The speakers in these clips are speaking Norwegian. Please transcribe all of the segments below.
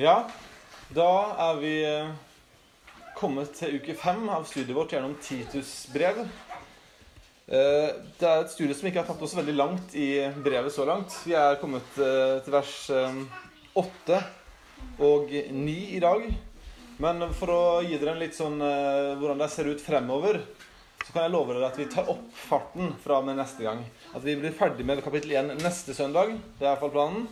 Ja, da er vi eh, kommet til uke fem av studiet vårt gjennom Titus brev. Eh, Det er et studie som ikke har tatt oss veldig langt i brevet så langt. Vi er kommet eh, til vers åtte og ni i dag. Men for å gi dere en litt sånn hvordan det ser ut fremover, så kan jeg love dere at vi tar opp farten fra og med neste gang. At vi blir ferdig med kapittel 1 neste søndag. Det er iallfall planen.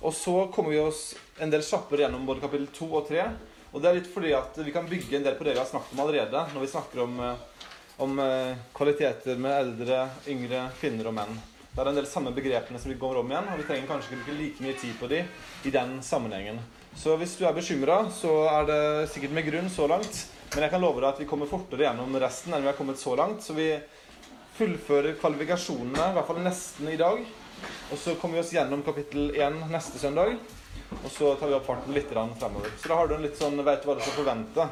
Og så kommer vi oss en del kjappere gjennom både kapittel 2 og 3. Og det er litt fordi at vi kan bygge en del på det vi har snakket om allerede, når vi snakker om, eh, om eh, kvaliteter med eldre, yngre, kvinner og menn. Det er en del samme begrepene som vi går om igjen, og vi trenger kanskje ikke like mye tid på de i den sammenhengen. Så hvis du er bekymra, så er det sikkert med grunn så langt. Men jeg kan love deg at vi kommer fortere gjennom resten enn vi har kommet så langt. Så vi fullfører kvalifikasjonene, i hvert fall nesten i dag. Og så kommer vi oss gjennom kapittel 1 neste søndag. Og så tar vi opp farten litt fremover. Så da har du en litt sånn, du hva du skal forvente.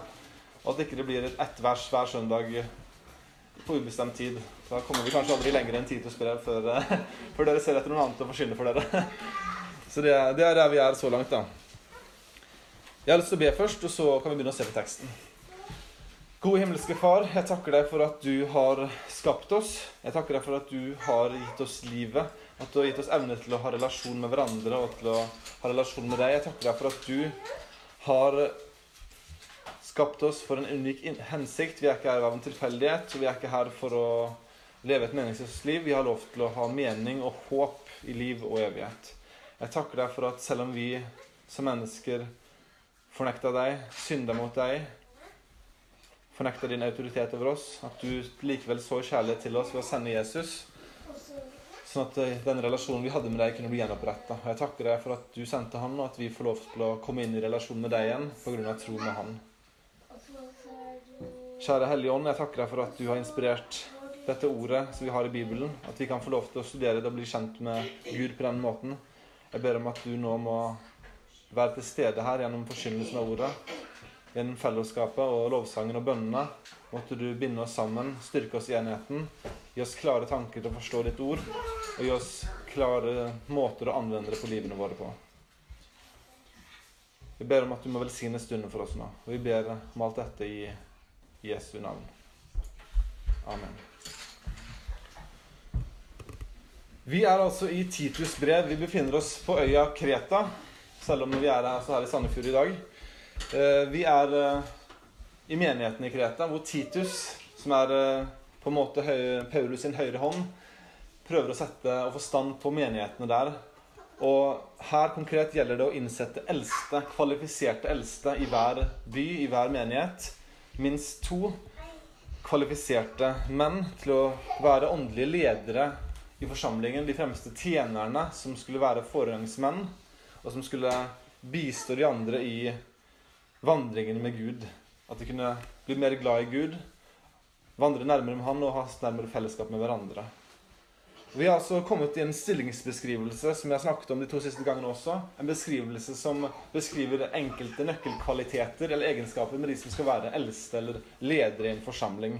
Og at ikke blir et ett vers hver søndag på ubestemt tid. Da kommer vi kanskje aldri lenger enn Titus brev før, eh, før dere ser etter noe annet å forsyne for dere. Så det, det er der vi er så langt, da. Jeg har lyst til å be først, og så kan vi begynne å se på teksten. Gode himmelske Far, jeg takker deg for at du har skapt oss. Jeg takker deg for at du har gitt oss livet. At du har gitt oss evne til å ha relasjon med hverandre og til å ha relasjon med deg. Jeg takker deg for at du har skapt oss for en unik hensikt. Vi er ikke her av en tilfeldighet, og vi er ikke her for å leve et meningsløst liv. Vi har lov til å ha mening og håp i liv og evighet. Jeg takker deg for at selv om vi som mennesker fornekta deg, synda mot deg, fornekta din autoritet over oss, at du likevel så kjærlighet til oss ved å sende Jesus, sånn at eh, den relasjonen vi hadde med deg, kunne bli gjenoppretta. Jeg takker deg for at du sendte han, og at vi får lov til å komme inn i relasjon med deg igjen pga. tro med han. Kjære Hellige Ånd, jeg takker deg for at du har inspirert dette ordet som vi har i Bibelen. At vi kan få lov til å studere det og bli kjent med Gud på den måten. Jeg ber om at du nå må være til stede her gjennom forkynnelsen av ordet. Gjennom fellesskapet og lovsangen og bønnene. Måtte du binde oss sammen, styrke oss i enheten. Gi oss klare tanker til å forstå ditt ord. Og gi oss klare måter å anvende det på livene våre på. Vi ber om at du må velsigne stunden for oss nå. Og vi ber om alt dette i Jesu navn. Amen. Vi er altså i Titus brev. Vi befinner oss på øya Kreta, selv om vi er her, i Sandefjord i dag. Eh, Vi er eh, i menigheten i Kreta, hvor Titus, som er eh, på en måte Paulus sin høyre hånd, prøver å sette og få stand på menighetene der. Og her konkret gjelder det å innsette eldste, kvalifiserte eldste i hver by, i hver menighet. Minst to kvalifiserte menn til å være åndelige ledere i forsamlingen. De fremste tjenerne som skulle være foregangsmenn, og som skulle bistå de andre i vandringen med Gud. At de kunne bli mer glad i Gud, vandre nærmere med Han og ha nærmere fellesskap med hverandre. Vi har altså kommet i en stillingsbeskrivelse som jeg snakket om de to siste gangene også. En beskrivelse som beskriver enkelte nøkkelkvaliteter eller egenskaper med de som skal være eldste eller ledere i en forsamling.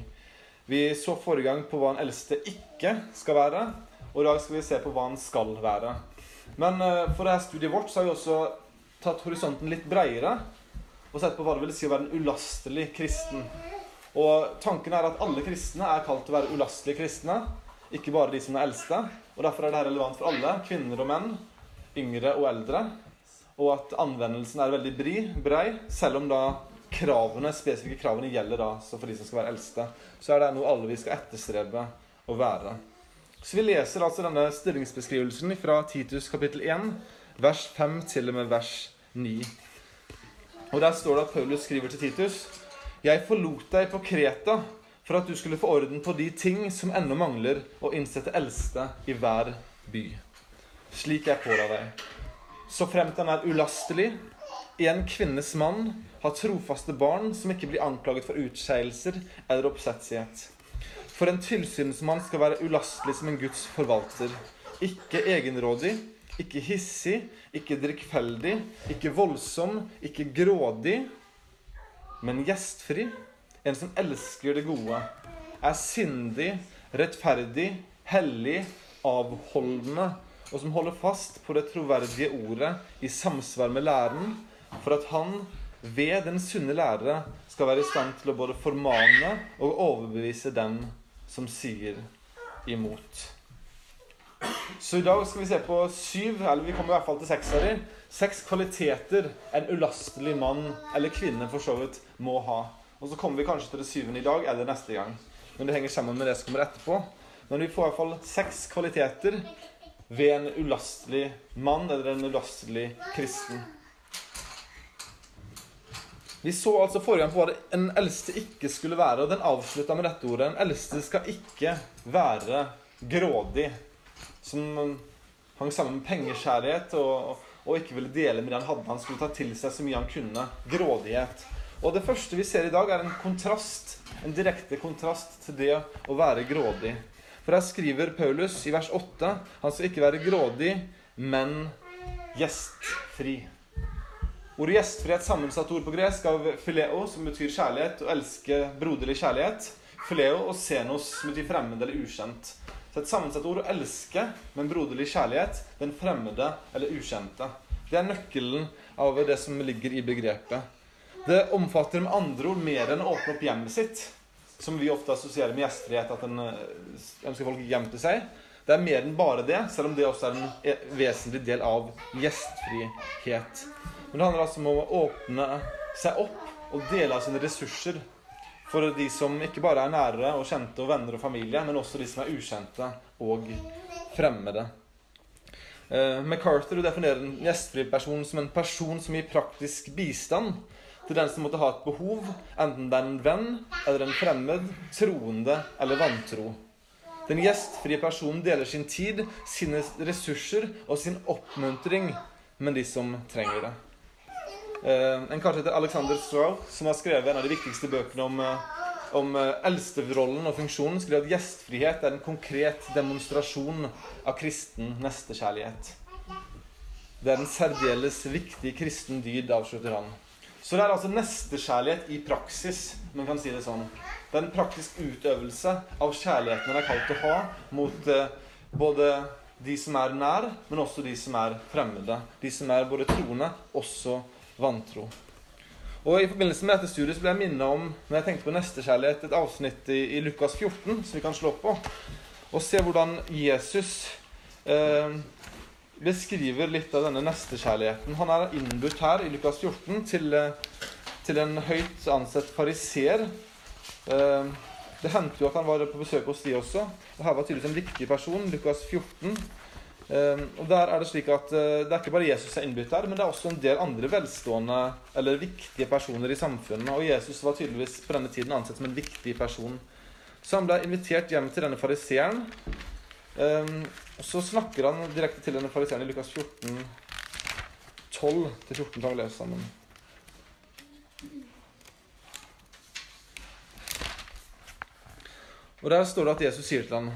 Vi så forrige gang på hva en eldste ikke skal være, og i dag skal vi se på hva han skal være. Men eh, for dette studiet vårt så har vi også tatt horisonten litt bredere og sett på hva det vil si å være en ulastelig kristen. Og tanken er at alle kristne er kalt til å være ulastelige kristne. Ikke bare de som er eldste. Og Derfor er dette relevant for alle, kvinner og menn, yngre og eldre. Og at anvendelsen er veldig bri, brei, selv om da kravene, spesifikke kravene gjelder da, så for de som skal være eldste. Så er det noe alle vi skal etterstrebe å være. Så vi leser altså denne stillingsbeskrivelsen fra Titus kapittel 1, vers 5 til og med vers 9. Og der står det at Paulus skriver til Titus Jeg forlot deg på Kreta for at du skulle få orden på de ting som ennå mangler, og innsette eldste i hver by. Slik jeg påla deg. Så fremt han er ulastelig, en kvinnes mann, har trofaste barn som ikke blir anklaget for utskeielser eller oppsetsighet. For en tilsynsmann skal være ulastelig som en Guds forvalter. Ikke egenrådig, ikke hissig, ikke drikkfeldig, ikke voldsom, ikke grådig, men gjestfri. En som elsker det gode, er sindig, rettferdig, hellig, avholdende, og som holder fast på det troverdige ordet i samsvar med læren, for at han ved den sunne lære skal være i stand til å både formane og overbevise den som sier imot. Så i dag skal vi se på syv, eller vi kommer i hvert fall til seks av dem, seks kvaliteter en ulastelig mann eller kvinne for så vidt må ha. Og så kommer vi kanskje til det syvende i dag eller neste gang. Men det henger sammen med det som kommer etterpå. Men vi får i hvert fall seks kvaliteter ved en ulastelig mann eller en ulastelig kristen. Vi så altså forrige gang på hva en eldste ikke skulle være, og den avslutta med dette ordet. En eldste skal ikke være grådig, som hang sammen med pengeskjærlighet og, og ikke ville dele med det han hadde. Han skulle ta til seg så mye han kunne. Grådighet. Og det første vi ser i dag, er en kontrast, en direkte kontrast til det å være grådig. For her skriver Paulus i vers 8 han skal ikke være grådig, men gjestfri. Ordet gjestfri er et sammensatt ord på gresk av fileo, som betyr kjærlighet, og elske broderlig kjærlighet. Fileo og senos, som betyr fremmed eller ukjent. Så et sammensatt ord å elske med en broderlig kjærlighet, den fremmede eller ukjente. Det er nøkkelen av det som ligger i begrepet. Det omfatter med andre ord mer enn å åpne opp hjemmet sitt, som vi ofte assosierer med gjestfrihet, at en eh, ønsker folk hjem til seg. Det er mer enn bare det, selv om det også er en e- vesentlig del av gjestfrihet. Men det handler altså om å åpne seg opp og dele av sine ressurser for de som ikke bare er nære og kjente og venner og familie, men også de som er ukjente og fremmede. Uh, MacArthur definerer en gjestfri person som en person som gir praktisk bistand til den som måtte ha et behov, enten det er en venn eller en fremmed, troende eller vantro. Den gjestfrie personen deler sin tid, sine ressurser og sin oppmuntring med de som trenger det. Eh, en kar heter Alexander Strow, som har skrevet en av de viktigste bøkene om, eh, om eldsterollen og funksjonen, skriver at gjestfrihet er en konkret demonstrasjon av kristen nestekjærlighet. Det er en særdeles viktig kristen dyd, avslutter han. Så det er altså nestekjærlighet i praksis, man kan si det sånn. Det er en praktisk utøvelse av kjærligheten man er kalt å ha mot eh, både de som er nær, men også de som er fremmede. De som er både troende, også vantro. Og I forbindelse med dette studiet så ble jeg minnet om når jeg tenkte på nestekjærlighet, et avsnitt i, i, Lukas 14 som vi kan slå på, og se hvordan Jesus eh, beskriver litt av denne nestekjærligheten. Han er innbudt her i Lukas 14 til, eh, til en høyt ansett fariseer. Eh, det hendte jo at han var på besøk hos de også. Og her var tydeligvis en viktig person. Lukas 14. Ehm, og der er Det slik at eh, det er ikke bare Jesus som er innbytt der, men det er også en del andre velstående eller viktige personer i samfunnet. Og Jesus var tydeligvis på denne tiden ansett som en viktig person. Så han ble invitert hjem til denne fariseeren. Ehm, så snakker han direkte til denne fariseeren i Lukas 14, 12-14. tar vi lese sammen. Og Der står det at Jesus sier til ham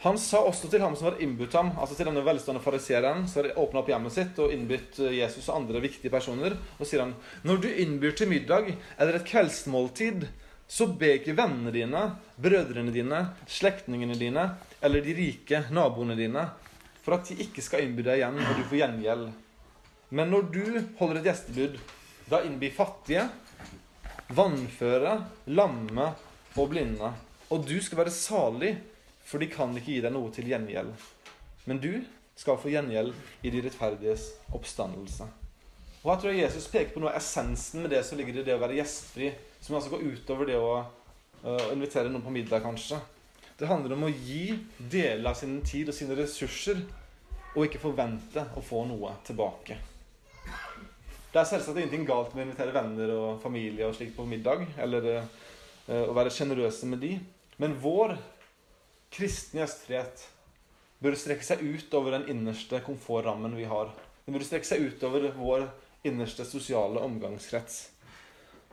han sa også til ham som var innbudt ham, altså til denne velstående fariseeren, som hadde åpna opp hjemmet sitt og innbudt eh, Jesus og andre viktige personer, og sier han, når du innbyr til middag eller et kveldsmåltid, så be ikke vennene dine, brødrene dine, slektningene dine eller de rike naboene dine, for at de ikke skal innby deg igjen når du får gjengjeld. Men når du holder et gjestebud, da innby fattige, vannføre, lamme og blinde. Og du skal være salig for de kan ikke gi deg noe til gjengjeld. Men du skal få gjengjeld i de rettferdiges oppstandelse. Og Her tror jeg Jesus peker på noe av essensen med det som ligger i det å være gjestfri, som altså går utover det å uh, invitere noen på middag, kanskje. Det handler om å gi deler av sin tid og sine ressurser, og ikke forvente å få noe tilbake. Det er selvsagt ingenting galt med å invitere venner og familie og slik på middag, eller uh, å være sjenerøse med de, men vår kristne gjestfrihet bør strekke seg utover den innerste komfortrammen vi har. Den bør strekke seg utover vår innerste sosiale omgangskrets.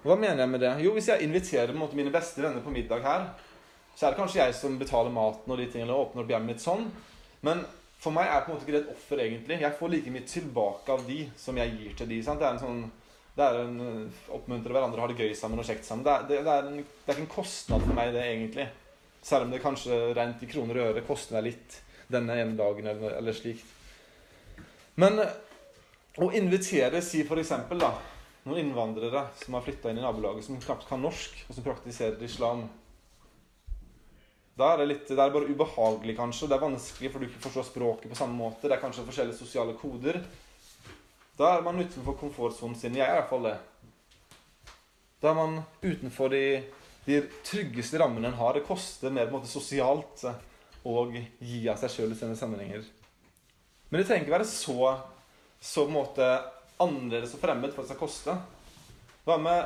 Hva mener jeg med det? Jo, Hvis jeg inviterer måte, mine beste venner på middag her, så er det kanskje jeg som betaler maten og de tingene, og åpner opp hjemmet mitt sånn. Men for meg er på en måte ikke det et offer, egentlig. Jeg får like mye tilbake av de som jeg gir til de. Sant? Det er en sånn det er en eh, oppmuntre hverandre, ha det gøy sammen og kjekt sammen. Det er, det, det, er en, det er ikke en kostnad for meg, det, egentlig. Selv om det kanskje rent i kroner og øre koster meg litt denne ene dagen eller, eller slikt. Men å invitere, si for eksempel, da noen innvandrere som har flytta inn i nabolaget, som knapt kan norsk, og som praktiserer islam. Da er det, litt, det er bare ubehagelig, kanskje. Det er vanskelig, for du ikke forstår språket på samme måte. Det er kanskje forskjellige sosiale koder. Da er man utenfor komfortsonen sin. Jeg er i hvert fall det. Da er man utenfor de, de tryggeste rammene en har. Det koster mer på en måte sosialt å gi av seg sjøl i sine sammenhenger. Men det trenger ikke være så, så på en måte annerledes og fremmed for at det skal koste. Hva med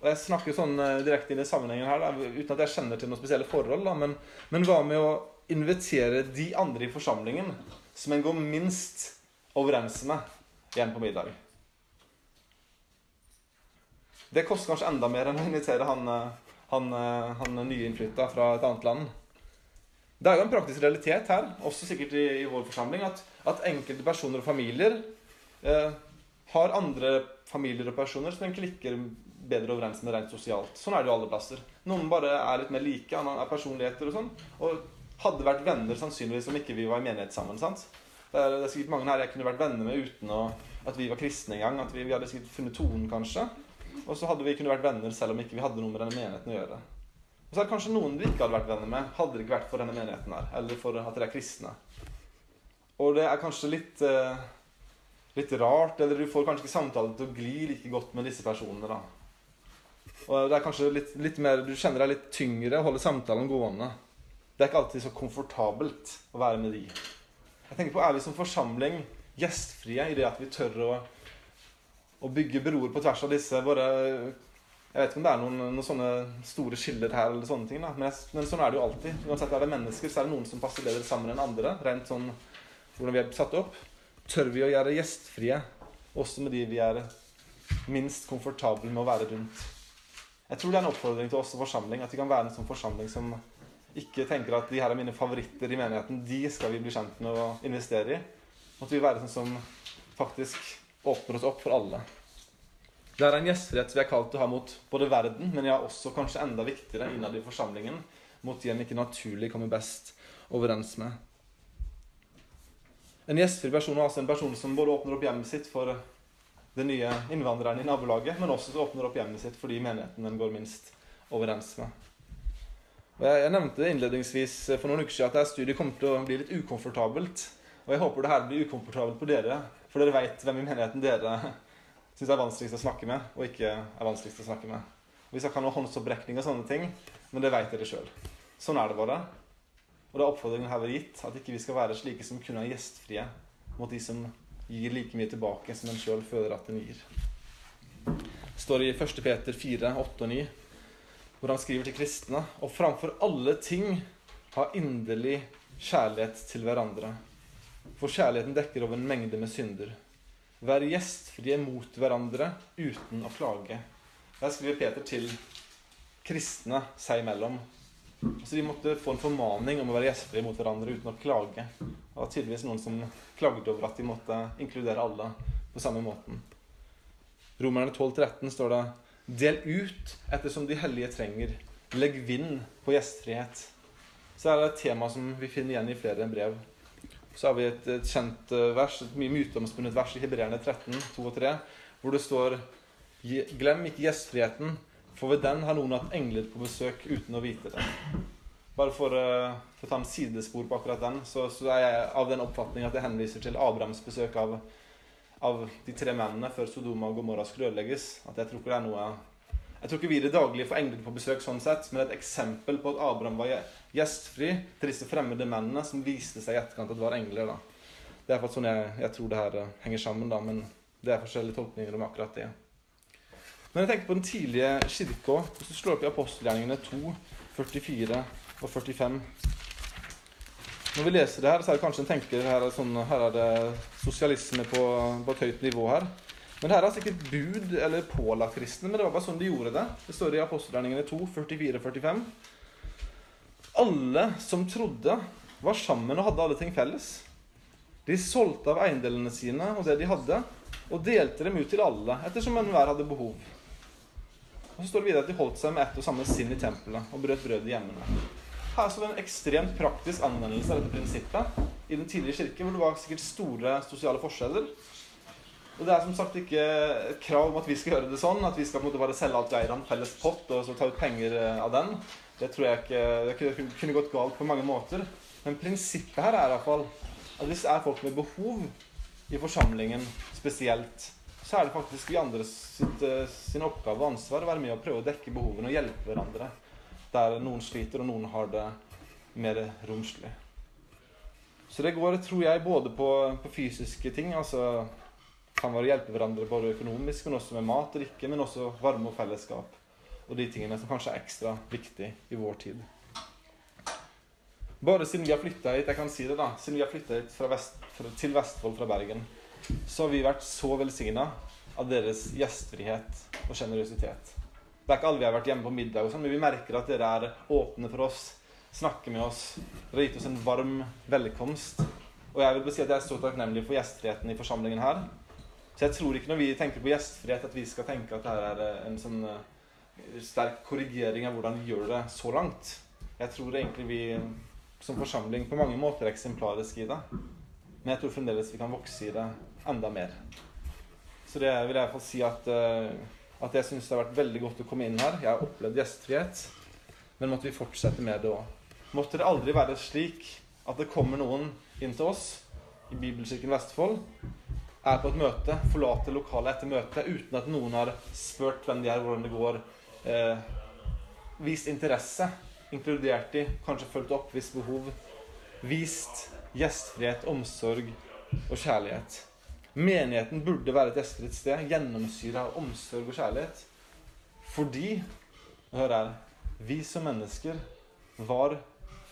og Jeg snakker sånn eh, direkte i sammenhengen her, da, uten at jeg kjenner til noen spesielle forhold. Da, men, men, hva med å invitere de andre i forsamlingen som en går minst overens med, igjen på middag? Det koster kanskje enda mer enn å invitere han, eh, han, eh, han nyinnflytta fra et annet land. Det er jo en praktisk realitet her, også sikkert i, i vår forsamling, at, at, enkelte personer og familier eh, har andre familier og personer som egentlig klikker bedre overens med rent sosialt. Sånn er det jo alle plasser. Noen bare er litt mer like, er personligheter og sånn. Og hadde vært venner sannsynligvis om ikke vi var i menighet sammen. sant? Det er, det er sikkert mange her jeg kunne vært venner med uten å, at vi var kristne engang. At vi, vi, hadde sikkert funnet tonen, kanskje. Og så hadde vi kunne vært venner selv om ikke vi hadde noe med denne menigheten å gjøre. Og så er det kanskje noen vi ikke hadde vært venner med, hadde det ikke vært for denne menigheten her. Eller for at dere er kristne. Og det er kanskje litt, uh, litt rart, eller du får kanskje ikke samtalen til å gli like godt med disse personene. da. Og det er kanskje litt, litt, mer, Du kjenner deg litt tyngre og holder samtalen gående. Det er ikke alltid så komfortabelt å være med de. Jeg tenker på, Er vi som forsamling gjestfrie i det at vi tør å, å bygge broer på tvers av disse våre Jeg vet ikke om det er noen, noen sånne store skiller her, eller sånne ting, da. Men, jeg, men, sånn er det jo alltid. Uansett er det mennesker, så er det noen som passer bedre sammen enn andre. Rent sånn hvordan vi er satt opp. Tør vi å gjøre gjestfrie også med de vi er minst komfortable med å være rundt? Jeg tror det er en oppfordring til oss som forsamling. At vi kan være en sånn forsamling som ikke tenker at de her er mine favoritter i menigheten. De skal vi bli kjent med og investere i. At vi være sånn som faktisk åpner oss opp for alle. Det er en gjestfrihet vi er kalt til å ha mot både verden, men ja, også kanskje enda viktigere innad i forsamlingen. Mot de en ikke naturlig kommer best overens med. En gjestfri person er altså en person som både åpner opp hjemmet sitt for den nye innvandreren i nabolaget, men også så åpner opp hjemmet sitt for de menigheten den går minst overens med. Og jeg, jeg, nevnte innledningsvis for noen uker siden at dette studiet kommer til å bli litt ukomfortabelt. Og jeg håper det her blir ukomfortabelt på dere, for dere veit hvem i menigheten dere syns er vanskeligst å snakke med, og ikke er vanskeligst å snakke med. Hvis vi skal ikke ha noe håndsopprekning og sånne ting, men det veit dere sjøl. Sånn er det bare. Og da oppfordringen her var gitt at ikke vi skal være slike som kun er gjestfrie mot de som gir like mye tilbake som en sjøl føler at en gir. Det står i 1. Peter 4, 8 og 9, hvor han skriver til kristne og framfor alle ting ha inderlig kjærlighet til hverandre. For kjærligheten dekker over en mengde med synder. Vær gjestfrie mot hverandre uten å klage. Der skriver Peter til kristne seg imellom så de måtte få en formaning om å være gjestfrie mot hverandre uten å klage. Det var tydeligvis noen som klagde over at de måtte inkludere alle på samme måten. Romerne 12-13 står det Del ut ettersom de hellige trenger. Legg vind på gjestfrihet. Så er det et tema som vi finner igjen i flere brev. Så har vi et, et kjent eh, vers, et mye myteomspunnet vers i Hebreerne 13, 2 og 3, hvor det står Glem ikke gjestfriheten, for ved den har noen hatt engler på besøk uten å vite det. Bare for, uh, for å ta en sidespor på akkurat den, så, så, er jeg av den oppfatning at jeg henviser til Abrahams besøk av, av de tre mennene før Sodoma og Gomorra skulle ødelegges. At jeg tror ikke det er noe jeg tror ikke vi i det daglige får engler på besøk, sånn sett, men et eksempel på at Abraham var gjestfri til disse fremmede mennene som viste seg i etterkant at det var engler. da. Det er sånn jeg, jeg, tror det her uh, henger sammen, da, men det er forskjellige tolkninger om akkurat det. Men jeg tenker på den tidlige kirka. Hvis du slår opp i apostelgjerningene 2, 44 og 45 Når vi leser det her, så er det kanskje en tenker her er, sånn, her er det sosialisme på, på, et høyt nivå her. Men det her er sikkert bud eller pålagt kristne, men det var bare sånn de gjorde det. Det står i apostelgjerningene 2, 44 og 45. Alle som trodde, var sammen og hadde alle ting felles. De solgte av eiendelene sine og det de hadde, og delte dem ut til alle, ettersom enhver hadde behov. Og så står det videre at de holdt seg med ett og samme sinn i tempelet og brøt brød i hjemmene. Her er det en ekstremt praktisk anvendelse av dette prinsippet i den tidlige kirke, hvor det var sikkert store sosiale forskjeller. Og det er som sagt ikke et krav om at vi skal gjøre det sånn, at vi skal på en måte bare selge alt vi eier av en felles pott og så ta ut penger eh, av den. Det tror jeg ikke Det kunne gått galt på mange måter. Men prinsippet her er iallfall at hvis det er folk med behov i forsamlingen spesielt, så er det faktisk vi andre sitt, eh, sin oppgave og ansvar å være med og prøve å dekke behovene og hjelpe hverandre der noen sliter og noen har det mer romslig. Så det går, tror jeg, både på, på fysiske ting, altså kan være å hjelpe hverandre både økonomisk, men også med mat og drikke, men også varme og fellesskap. Og de tingene som kanskje er ekstra viktig i vår tid. Bare siden vi har flytta hit jeg kan si det da, siden vi har hit Vest, til Vestfold fra Bergen, så har vi vært så velsigna av deres gjestfrihet og sjenerøsitet. Det er ikke alle vi har vært hjemme på middag, og sånn, men vi merker at dere er åpne for oss, snakker med oss, dere har gitt oss en varm velkomst. Og jeg vil si at jeg er så takknemlig for gjestfriheten i forsamlingen her. Så jeg tror ikke når vi tenker på gjestfrihet, at vi skal tenke at dette er en sånn eh, sterk korrigering av hvordan vi gjør det så langt. Jeg tror egentlig vi som forsamling på mange måter er eksemplariske i det. Men jeg tror fremdeles vi kan vokse i det enda mer. Så det vil jeg iallfall si at, eh, at jeg syns det har vært veldig godt å komme inn her. Jeg har opplevd gjestfrihet, men måtte vi fortsette med det òg. Måtte det aldri være slik at det kommer noen inn til oss i Bibelkirken Vestfold er på et møte, forlater lokalet etter møtet uten at noen har spurt hvem de er, hvordan det går, eh, vist interesse, inkludert de, kanskje fulgt opp hvis behov, vist gjestfrihet, omsorg og kjærlighet. Menigheten burde være et gjestfritt sted, gjennomsyra av omsorg og kjærlighet. Fordi hør her vi som mennesker var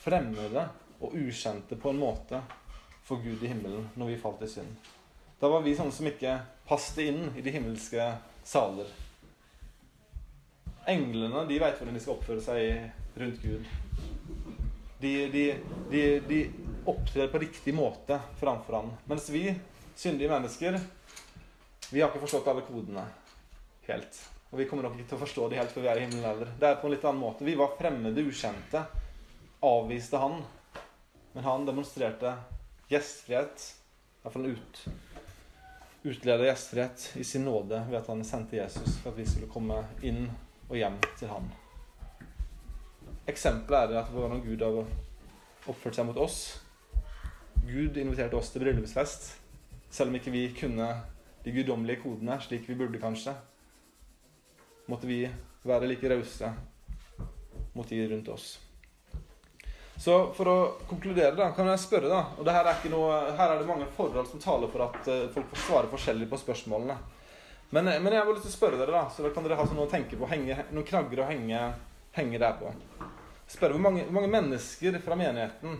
fremmede og ukjente på en måte for Gud i himmelen når vi falt i synd. Da var vi sånne som ikke passet inn i de himmelske saler. Englene de vet hvordan de skal oppføre seg rundt Gud. De, de, de, de opptrer på riktig måte framfor han. Mens vi, syndige mennesker, vi har ikke forstått alle kodene helt. Og vi kommer nok ikke til å forstå det helt før vi er i himmelen heller. Det er på en litt annen måte. Vi var fremmede, ukjente. Avviste han. Men han demonstrerte gjestfrihet. i hvert fall ut, utleder gjestfrihet i sin nåde ved at han sendte Jesus for at vi skulle komme inn og hjem til han. Eksempelet er at hvordan Gud har oppført seg mot oss. Gud inviterte oss til bryllupsfest, selv om ikke vi kunne de guddommelige kodene slik vi burde, kanskje. Måtte vi være like rause mot de rundt oss. Så for å konkludere, da, kan jeg spørre, da Og her er, noe, her, er det mange forhold som taler for at uh, folk får svare forskjellig på spørsmålene. Men, men jeg har lyst til å spørre dere, da, så da kan dere ha noe å tenke på, henge, noen knagger å henge, henge der på. Spørre hvor mange, hvor mange, mennesker fra menigheten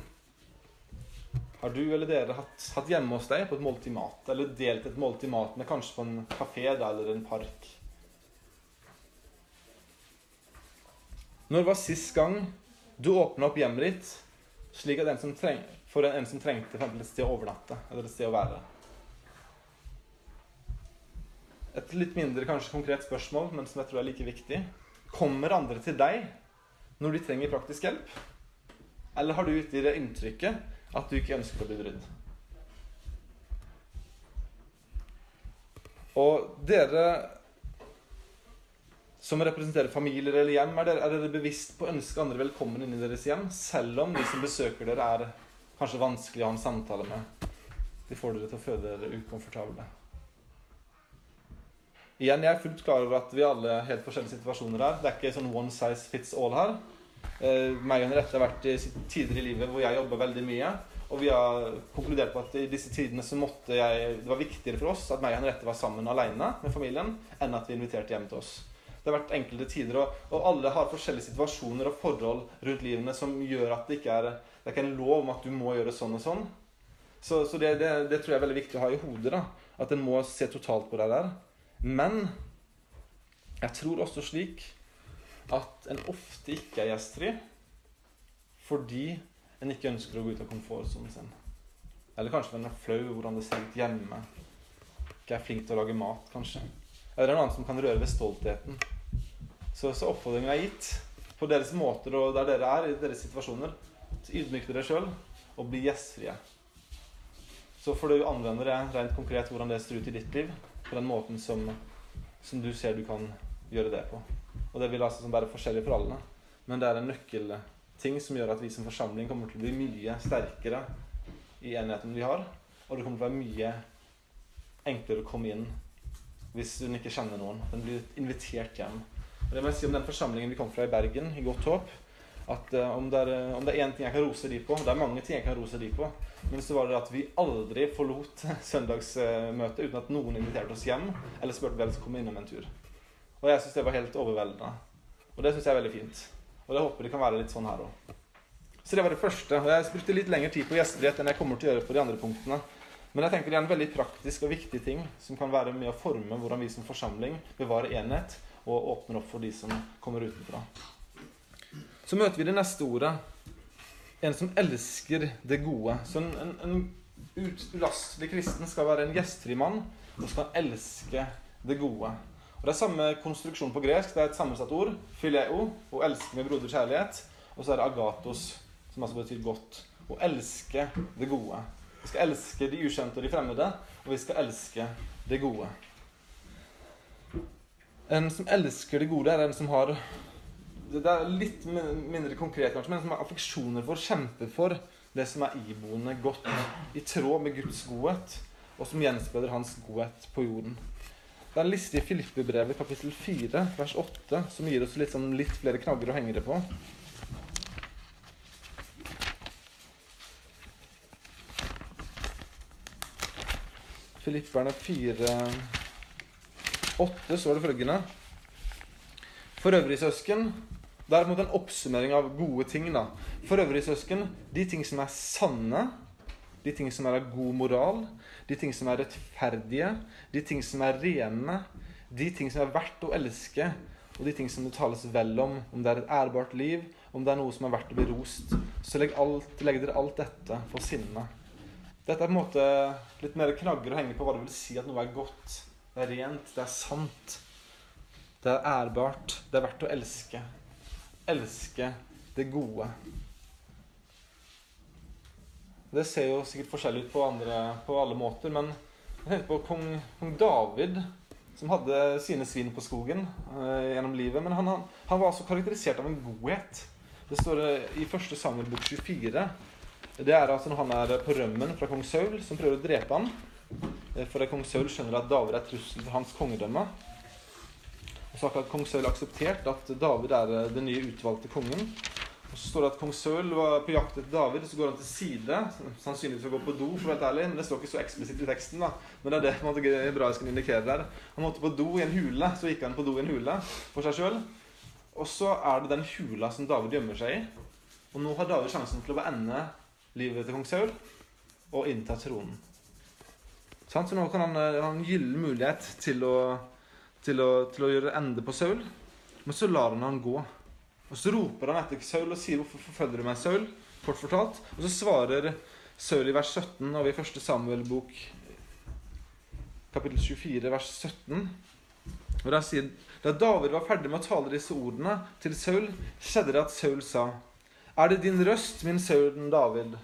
har du eller dere hatt, hatt, hjemme hos deg på et måltid mat? Eller delt et måltid mat med kanskje på en kafé da, eller en park? Når var sist gang du åpna opp hjemmet ditt slik at en som treng, for en, en som trengte et sted å overnatte eller et sted å være. Et litt mindre kanskje konkret spørsmål, men som jeg tror er like viktig. Kommer andre til deg når de trenger praktisk hjelp? Eller har du gitt det inntrykket at du ikke ønsker å bli brydd? Og dere som representerer familier eller hjem? Er dere, er dere bevisst på å ønske andre velkommen inn i deres hjem, selv om de som besøker dere, er kanskje vanskelig å ha en samtale med? De får dere til å føle dere ukomfortable. Igjen, Jeg er fullt klar over at vi alle har helt forskjellige situasjoner her. Det er ikke sånn one size fits all her. Eh, meg og Henriette har vært i tider i livet hvor jeg jobber veldig mye. Og vi har konkludert på at i disse tidene så måtte jeg, det var viktigere for oss at meg og Henriette var sammen alene med familien, enn at vi inviterte hjem til oss. Det har vært enkelte tider, og, og, alle har forskjellige situasjoner og forhold rundt livene som gjør at det ikke er, det er ikke en lov om at du må gjøre sånn og sånn. Så, så det, det, det, tror jeg er veldig viktig å ha i hodet. da, At en må se totalt på det der. Men jeg tror også slik at en ofte ikke er gjestfri fordi en ikke ønsker å gå ut av komfortsonen sin. Eller kanskje en er flau hvordan det ser ut hjemme. Ikke er flink til å lage mat, kanskje. Eller en annen som kan røre ved stoltheten. Så, så oppfordringen er gitt på deres måter og der dere er i deres situasjoner. Så ydmyk dere sjøl og bli gjestfrie. Så får du anvende det rent konkret hvordan det ser ut i ditt liv. på den måten som, som du ser du kan gjøre det på. Og det vil altså være forskjellig for alle. Men det er en nøkkelting som gjør at vi som forsamling kommer til å bli mye sterkere i enheten vi har. Og det kommer til å være mye enklere å komme inn hvis hun ikke kjenner noen. Den blir invitert hjem. Og det må jeg si om den forsamlingen vi kom fra i Bergen, i Godt håp, at uh, om det er én ting jeg kan rose de på Det er mange ting jeg kan rose de på. Men så var det at vi aldri forlot søndagsmøtet uten at noen inviterte oss hjem eller spurte om vi skulle komme innom en tur. Og jeg syns det var helt overveldende. Og det syns jeg er veldig fint. Og det håper det kan være litt sånn her òg. Så det var det første. Og jeg brukte litt lengre tid på gjestfrihet enn jeg kommer til å gjøre på de andre punktene. Men jeg tenker det er en veldig praktisk og viktig ting som kan være med å forme hvordan vi som forsamling bevarer enhet og åpner opp for de som kommer utenfra. Så møter vi det neste ordet. En som elsker det gode. Så en, en, en ulastelig kristen skal være en gjestfri mann og skal elske det gode. Og Det er samme konstruksjon på gresk. Det er et sammensatt ord. Fileo, å elske med broder kjærlighet. Og så er det agatos, som altså betyr godt. Å elske det gode. Vi skal elske de ukjente og de fremmede, og vi skal elske det gode. En som elsker det gode, er en som har Det er litt mindre konkret, kanskje, men en som har affeksjoner for, kjemper for det som er iboende godt, i tråd med Guds godhet, og som gjenspeiler hans godhet på jorden. Det er en liste i Filippebrevet kapittel 4, vers 8, som gir oss litt, sånn, litt flere knagger å henge det på. Filipperne 4, 8 står det følgende For øvrig, søsken Det er en oppsummering av gode ting. da. For øvrig, søsken, de ting som er sanne, de ting som er av god moral, de ting som er rettferdige, de ting som er rene, de ting som er verdt å elske, og de ting som det tales vel om, om det er et ærbart liv, om det er noe som er verdt å bli rost, så legg, alt, legg dere alt dette for sinne. Dette er på en måte litt mer knagger å henge på hva det vil si at noe er godt. Det er rent, det er sant. Det er ærbart. Det er verdt å elske. Elske det gode. Det ser jo sikkert forskjellig ut på, andre, på alle måter, men jeg tenker på kong, kong, David, som hadde sine svin på skogen eh, gjennom livet. Men han, han, var altså karakterisert av en godhet. Det står i 1. Samuel bok 24 det er altså når han er på rømmen fra kong Saul, som prøver å drepe ham. Eh, for kong Saul skjønner at David er trussel til hans kongedømme. Og så har kong Saul akseptert at David er eh, den nye utvalgte kongen. Og så står det at kong Saul var på jakt etter David, og så går han til side. Sannsynligvis å gå på do, for å være ærlig, men det står ikke så eksplisitt i teksten. da. Men det er det måte, hebraisken indikerer der. Han måtte på do i en hule, så gikk han på do i en hule for seg sjøl. Og så er det den hula som David gjemmer seg i. Og nå har David sjansen til å ende livet til kong Saul og innta tronen. Så nå kan han eh, ha en gyllen mulighet til å, til, å, til å, gjøre ende på Saul. Men så lar han han gå. Og Så roper han etter Saul og sier 'Hvorfor forfølger du meg, Saul?' Kort fortalt. Og så svarer Saul i vers 17 av i første Samuel-bok, kapittel 24, vers 17. Og der sier Da David var ferdig med å tale disse ordene til Saul, skjedde det at Saul sa er det din røst, min sønn David?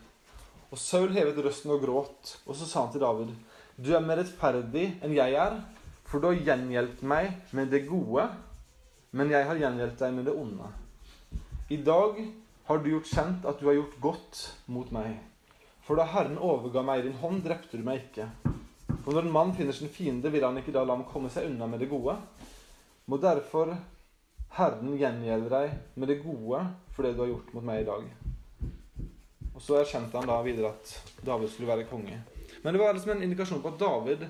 Og Saul hevet røsten og gråt, og så sa han til David, Du er mer rettferdig enn jeg er, for du har gjengjeldt meg med det gode, men jeg har gjengjeldt deg med det onde. I dag har du gjort kjent at du har gjort godt mot meg. For da Herren overga meg i din hånd, drepte du meg ikke. For når en mann finner sin fiende, vil han ikke da la ham komme seg unna med det gode. Må derfor Herren gjengjelde deg med det gode for det du har gjort mot meg i dag. Og Så erkjente han da videre at David skulle være konge. Men det var liksom en indikasjon på at David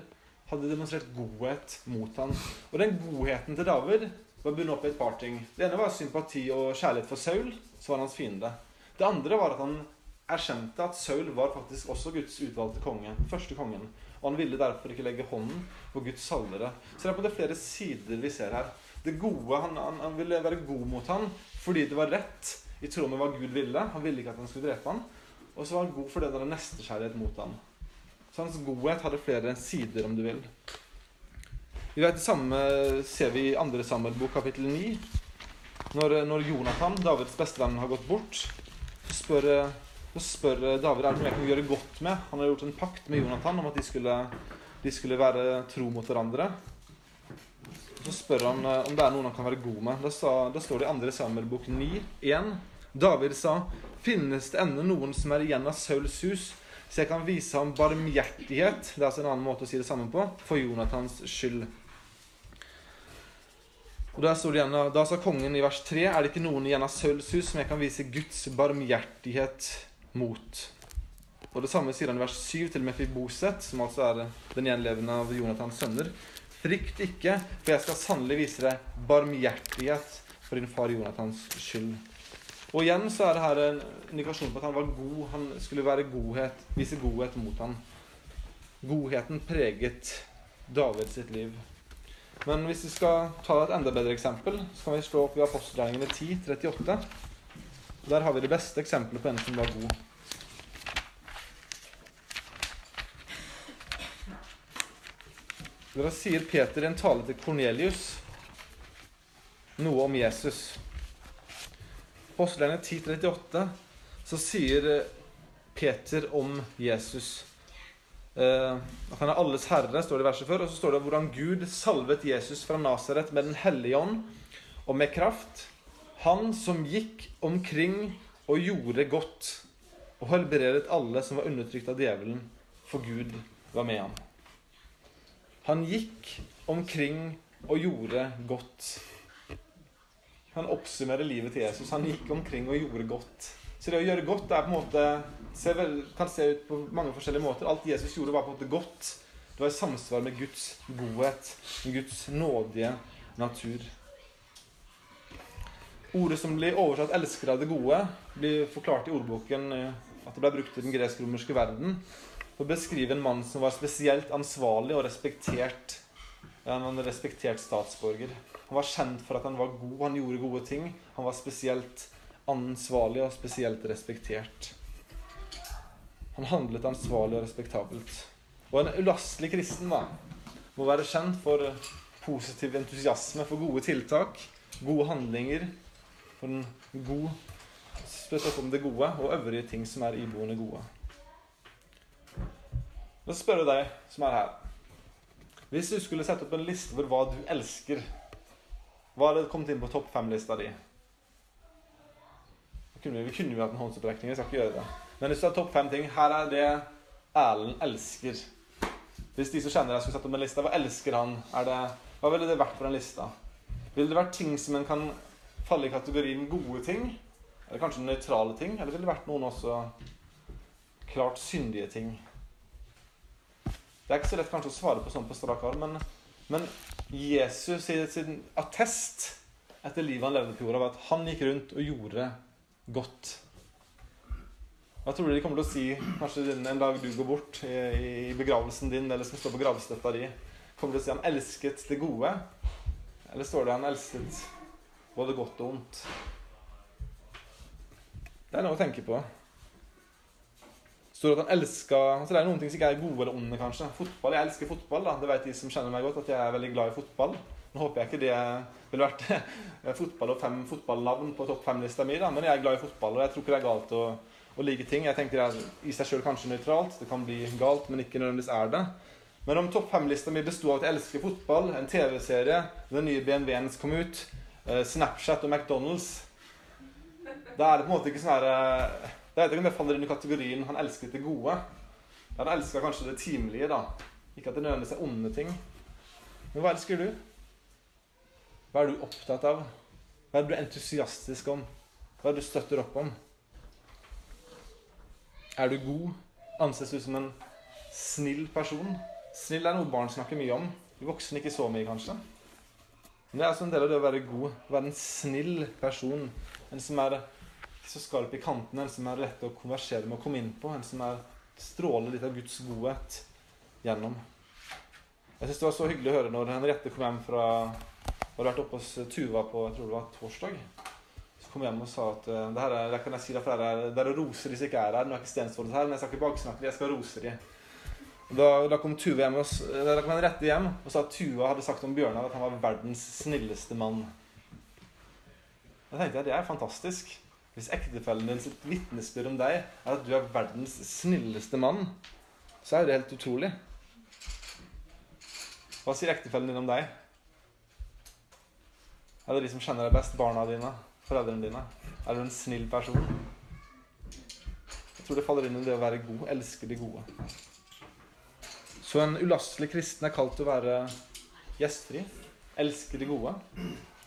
hadde demonstrert godhet mot ham. Og den godheten til David var bundet opp i et par ting. Det ene var sympati og kjærlighet for Saul, som var hans fiende. Det andre var at han erkjente at Saul var faktisk også Guds utvalgte konge. første kongen. Og han ville derfor ikke legge hånden på Guds salvere. Så det er på det flere sider vi ser her det gode. Han, han, han, ville være god mot ham fordi det var rett i tråd med hva Gud ville. Han ville ikke at han skulle drepe ham. Og så var han god fordi det var nestekjærlighet mot ham. Så hans godhet hadde flere sider, om du vil. Vi vet Det samme ser vi i andre Samuel-bok, kapittel 9. Når, når, Jonathan, Davids bestevenn, har gått bort, så spør, så spør David er det noe jeg kan gjøre godt med. Han har gjort en pakt med Jonathan om at de skulle de skulle være tro mot hverandre. Så spør han eh, om det er noen han kan være god med. Da, står det i andre Samuel-bok 9, 1. David sa, 'Finnes det ennå noen som er igjen av Sauls hus, så jeg kan vise ham barmhjertighet?' Det er altså en annen måte å si det sammen på. For Jonathans skyld. Og Da står det igjen, da sa kongen i vers 3.: Er det ikke noen igjen av Sauls hus som jeg kan vise Guds barmhjertighet mot? Og Det samme sier han i vers 7 til Mefiboset, som altså er den gjenlevende av Jonathans sønner. Frykt ikke, for jeg skal sannelig vise deg barmhjertighet for din far Jonathans skyld. Og igjen så er det her en indikasjon på at han var god. Han skulle være godhet, vise godhet mot ham. Godheten preget David sitt liv. Men hvis vi skal ta et enda bedre eksempel, så kan vi slå opp i apostelgjerningene 10, 38. Der har vi det beste eksempelet på en som var god. Da sier Peter i en tale til Kornelius noe om Jesus. Apostelgjerningene 10.38 så sier Peter om Jesus han er alles herre, står det i verset før. Og så står det hvordan Gud salvet Jesus fra Nasaret med Den hellige ånd og med kraft. Han som gikk omkring og gjorde godt og helbredet alle som var undertrykt av djevelen, for Gud var med ham. Han gikk omkring og gjorde godt. Han oppsummerer livet til Jesus. Han gikk omkring og gjorde godt. Så det å gjøre godt er på en måte vel, kan se ut på mange forskjellige måter. Alt Jesus gjorde, var på en måte godt. Det var i samsvar med Guds godhet, med Guds nådige natur. Ordet som blir oversatt 'elsker av det gode', blir forklart i ordboken eh, at det ble brukt i den gresk-romerske verden for å beskrive en mann som var spesielt ansvarlig og respektert. En respektert statsborger. Han var kjent for at han var god, han gjorde gode ting. Han var spesielt ansvarlig og spesielt respektert. Han handlet ansvarlig og respektabelt. Og en ulastelig kristen da, må være kjent for positiv entusiasme for gode tiltak, gode handlinger, for en god spesielt om det gode og øvrige ting som er iboende gode. La oss spørre deg som er her Hvis du skulle sette opp en liste over hva du elsker, hva hadde kommet inn på topp fem-lista di? Vi kunne jo hatt en håndsopprekning. Jeg skal ikke gjøre det. Men hvis du har topp fem ting Her er det Erlend elsker. Hvis de som kjenner deg, skulle satt opp en liste, hva elsker han? Det, hva ville det vært på den lista? Ville det vært ting som en kan falle i kategorien gode ting? Eller kanskje nøytrale ting? Eller ville det vært noen også klart syndige ting? Det er ikke så lett kanskje å svare på sånn på strak arm, men, men Jesus sin attest etter livet han levde på jorda, var at han gikk rundt og gjorde godt. Hva tror du de kommer til å si kanskje en dag du går bort i, begravelsen din, eller som står på gravstøtta di? Kommer de til å si han elsket det gode? Eller står det han elsket både godt og ondt? Det er noe å tenke på står at han elsker altså Det er noen ting som ikke er gode eller onde, kanskje. Fotball, Jeg elsker fotball. da, Det vet de som kjenner meg godt, at jeg er veldig glad i fotball. Nå håper jeg ikke det ville vært fotball og fem fotballnavn på topp fem-lista mi, da, men jeg er glad i fotball, og jeg tror ikke det er galt å, å like ting. Jeg tenker det er i seg sjøl kanskje nøytralt. Det kan bli galt, men ikke nødvendigvis er det. Men om topp fem-lista mi besto av at jeg elsker fotball, en TV-serie, den nye BMW-en som kom ut, eh, Snapchat og McDonald's, da er det på en måte ikke sånn herre eh, jeg vet ikke om det faller inn i kategorien 'han elsket det gode'. Han elsker kanskje det timelige, da. Ikke at det nødvendigvis er onde ting. Men hva elsker du? Hva er du opptatt av? Hva er du entusiastisk om? Hva er du støtter opp om? Er du god? Anses du som en snill person? Snill er noe barn snakker mye om. De voksne ikke så mye, kanskje. Men det er altså en del av det å være god. Å være en snill person. En som er så skarp i kantene, en som er lett å konversere med og komme inn på. En som er stråler litt av Guds godhet gjennom. Jeg synes Det var så hyggelig å høre når Henriette kom hjem fra Hadde vært oppe hos Tuva på jeg tror det var torsdag. Så kom jeg hjem og sa at eh, det her er, det kan jeg si, det er, det er roser som ikke er her. Nå er ikke Stensvold her, men jeg skal ikke baksnakke dem, jeg skal rose dem. Da, da, kom Tuva hjem og, da kom Henriette hjem og sa at Tuva hadde sagt om Bjørnar at han var verdens snilleste mann. Da tenkte jeg det er fantastisk. Hvis ektefellen din sitt vitnesbyrd om deg er at du er verdens snilleste mann, så er det helt utrolig. Hva sier ektefellen din om deg? Er det de som kjenner deg best? Barna dine? Foreldrene dine? Er du en snill person? Jeg tror det faller inn i det å være god. Elske de gode. Så en ulastelig kristen er kalt til å være gjestfri. Elske de gode.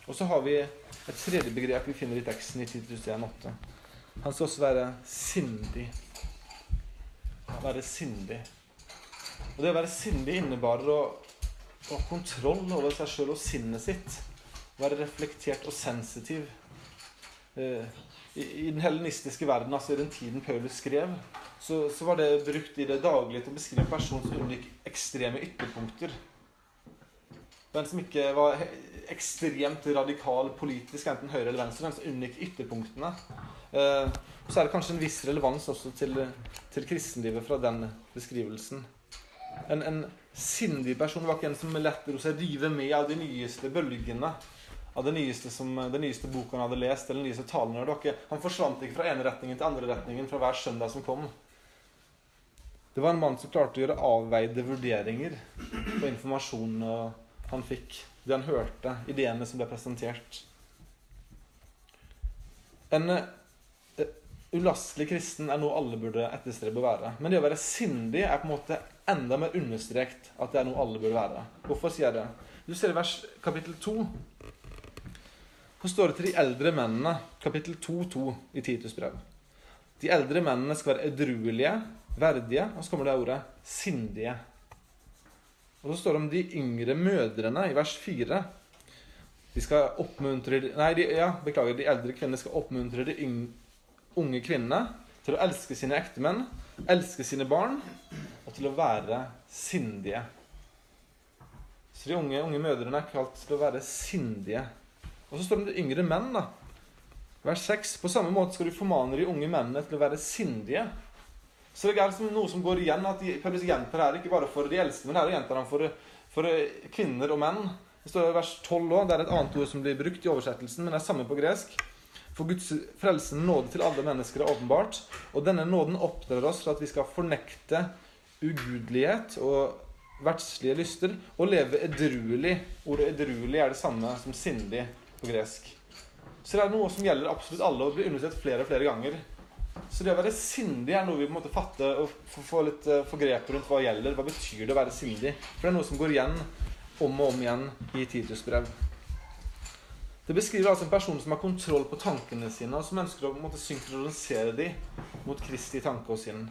Og så har vi et tredje begrep vi finner i teksten i Titus 1,8. Han skal også være sindig. Være sindig. Og det å være sindig innebærer å ha kontroll over seg sjøl og sinnet sitt. Være reflektert og sensitiv. Eh, I, den helenistiske verden, altså i den tiden Paulus skrev, så, så var det brukt i det daglige til å beskrive en person som unngikk ekstreme ytterpunkter. Den som ikke var ekstremt radikal politisk, enten høyre eller venstre. Den som unngikk ytterpunktene. Eh, så er det kanskje en viss relevans også til, til kristenlivet fra den beskrivelsen. En, en sindig person var ikke en som lett lot seg rive med av de nyeste bølgene. Av det nyeste som, den nyeste boka han hadde lest, eller den nyeste talen talene. Ikke, han forsvant ikke fra ene retningen til andre retningen fra hver søndag som kom. Det var en mann som klarte å gjøre avveide vurderinger på informasjonen han fikk. Det han hørte, ideene som ble presentert. En uh, ulastelig kristen er noe alle burde etterstrebe å være. Men det å være sindig er på en måte enda mer understreket at det er noe alle burde være. Hvorfor sier jeg det? Du ser i vers kapittel 2. Hvor står det til de eldre mennene, kapittel 2.2 i Titus brev. De eldre mennene skal være edruelige, verdige, og så kommer det ordet sindige. Og så står det om de yngre mødrene i vers 4. De skal oppmuntre Nei, de, ja, beklager. De eldre kvinnene skal oppmuntre de unge kvinnene til å elske sine ektemenn, elske sine barn og til å være sindige. Så de unge, unge mødrene er kalt til å være sindige. Og så står det om de yngre menn. da. Vers 6. På samme måte skal du formane de unge mennene til å være sindige. Så det er liksom noe som går igjen. at de, Paulus gjentar her ikke bare for de eldste, men her gjentar han for, for kvinner og menn. Det står i vers 12 òg. Det er et annet ord som blir brukt i oversettelsen, men det er samme på gresk. For Guds frelsende nåde til alle mennesker er åpenbart. Og denne nåden oppdrar oss for at vi skal fornekte ugudelighet og verdslige lyster og leve edruelig. Ordet edruelig er det samme som sindig på gresk. Så det er noe som gjelder absolutt alle og blir undersøkt flere og flere ganger. Så det å være sindig er noe vi må fatte og få litt uh, forgrep rundt hva gjelder. Hva betyr det å være sindig? For det er noe som går igjen om og om igjen i Titus brev. Det beskriver altså en person som har kontroll på tankene sine, og som ønsker å måtte, synkronisere dem mot Kristi tanke og sinn.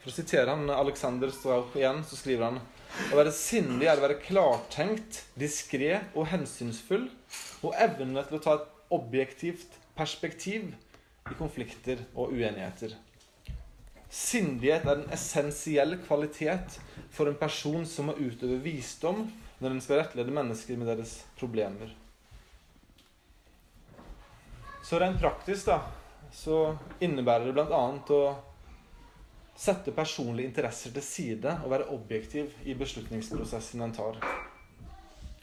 For å sitere han Alexander Strauch igjen, så skriver han å være sindig er å være klartenkt, diskré og hensynsfull, og evne til å ta et objektivt perspektiv i konflikter og uenigheter. Sindighet er en essensiell kvalitet for en person som må utøve visdom når den skal rettlede mennesker med deres problemer. Så rent praktisk da, så innebærer det bl.a. å Sette personlige interesser til side og være objektiv i beslutningsprosessen en tar.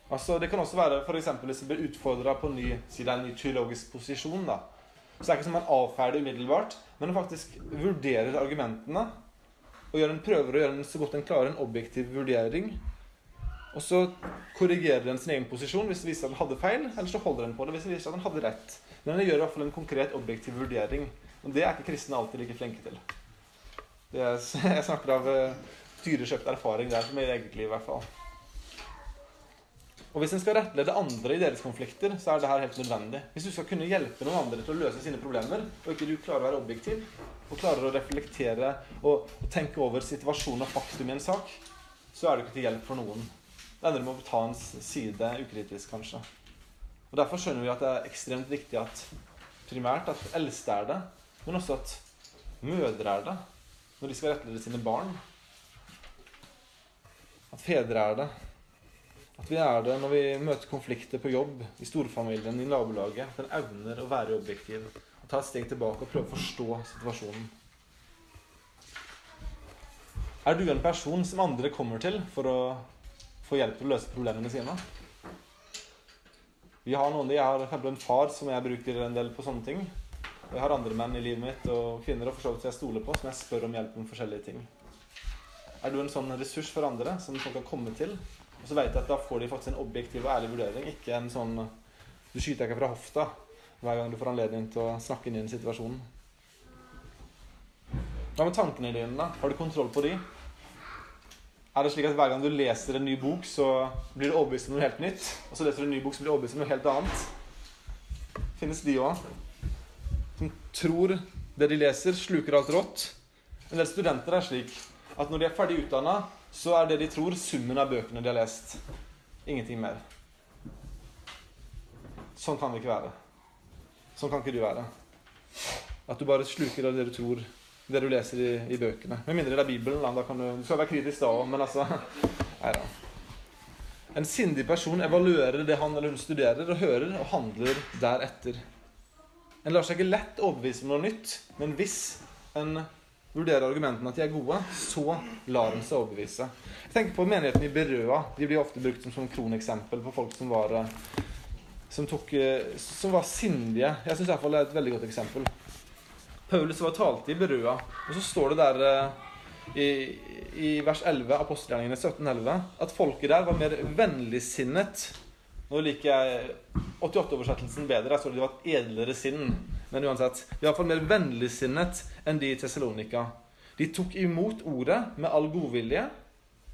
Altså, det kan også være eksempel, hvis en blir utfordra på ny, en ny teologisk posisjon. da. Så det er ikke som man avferder umiddelbart, men man faktisk vurderer argumentene. Og en, prøver å gjøre en, så godt en klarer en objektiv vurdering. Og så korrigerer en sin egen posisjon hvis det viser at den hadde feil, eller så holder en på det hvis det viser at den hadde rett. Men den gjør i hvert fall en konkret objektiv vurdering. Og det er ikke kristne alltid like flinke til. Er, jeg snakker av uh, dyrekjøpt erfaring der, for i eget liv i hvert fall. Og Hvis en skal rettlede andre i deres konflikter, så er det her helt nødvendig. Hvis du skal kunne hjelpe noen andre til å løse sine problemer, og ikke du klarer å være objektiv, og klarer å reflektere og, og tenke over situasjonen og faktum i en sak, så er du ikke til hjelp for noen. Det ender med å ta ens side ukritisk, kanskje. Og Derfor skjønner vi at det er ekstremt viktig at primært at eldste er det, men også at mødre er det når de skal rettlede sine barn. At fedre er det. At vi er det når vi møter konflikter på jobb, i storfamilien, i nabolaget. At en evner å være objektiv. Og ta et steg tilbake og prøve å forstå situasjonen. Er du en person som andre kommer til for å få hjelp til å løse problemene sine? Vi har noen, Jeg har en far som jeg bruker en del på sånne ting. Jeg har andre menn i livet mitt og kvinner og for så vidt jeg stoler på, som jeg spør om hjelp om forskjellige ting. Er du en sånn ressurs for andre som folk kan komme til Og så vet jeg at da får de faktisk en objektiv og ærlig vurdering, ikke en sånn Du skyter ikke fra hofta hver gang du får anledning til å snakke inn i en situasjon. Hva med tankene dine? da? Har du kontroll på de? Er det slik at hver gang du leser en ny bok, så blir du overbevist om noe helt nytt? Og så leser du en ny bok, så blir du overbevist om noe helt annet? Finnes de òg? Som tror det de leser, sluker alt rått. En del studenter er slik at når de er ferdig utdanna, så er det de tror, summen av bøkene de har lest. Ingenting mer. Sånn kan det ikke være. Sånn kan ikke du være. At du bare sluker av det du tror det du leser i, i bøkene. Med mindre det er Bibelen. Da, da kan du, du skal være kritisk da òg, men altså Nei da. En sindig person evaluerer det han eller hun studerer, og hører og handler deretter. En lar seg ikke lett overbevise om noe nytt, men hvis en vurderer argumentene at de er gode, så lar en seg overbevise. Jeg tenker på menigheten i Berøa. De blir ofte brukt som, som kroneksempel på folk som var, som, tok, som var sindige. Jeg syns iallfall det er et veldig godt eksempel. Paulus var talte i Berøa, og så står det der eh, i, i vers 11, apostelgjerningene 1711, at folket der var mer vennligsinnet. Nå liker jeg 88-oversettelsen bedre. Der står det de var et edlere sinn. Men uansett, de var iallfall mer vennligsinnet enn de i Tessalonika. De tok imot ordet med all godvilje.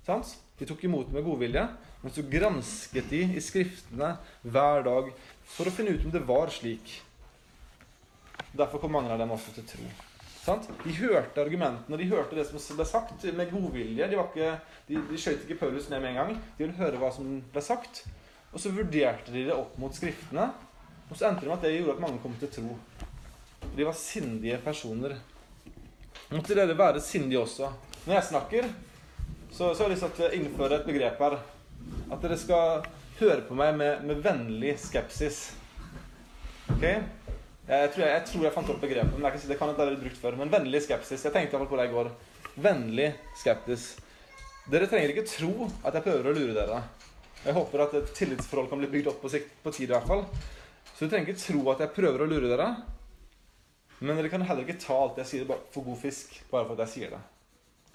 Sant? De tok imot med godvilje, men så gransket de i Skriftene hver dag for å finne ut om det var slik. Derfor kom mange av dem også til tro. Sant? De hørte argumentene, de hørte det som ble sagt, med godvilje. De, var de, de skjøt ikke Paulus ned med en gang. De ville høre hva som ble sagt. Og så vurderte de det opp mot Skriftene. Og så endte det med at det gjorde at mange kom til tro. De var sindige personer. Måtte dere være sindige også. Når jeg snakker, så, så har jeg lyst til å innføre et begrep her. At dere skal høre på meg med, med vennlig skepsis. Ok? Jeg tror jeg, jeg tror jeg, fant opp begrepet, men jeg kan si det kan ikke være brukt før. Men vennlig skepsis. Jeg tenkte på det i går. Vennlig skeptis. Dere trenger ikke tro at jeg prøver å lure dere. Jeg håper at et tillitsforhold kan bli bygd opp på, sikt, på tid i hvert fall. Så du trenger ikke tro at jeg prøver å lure dere. Men dere kan heller ikke ta alt jeg sier for god fisk bare for at jeg sier det.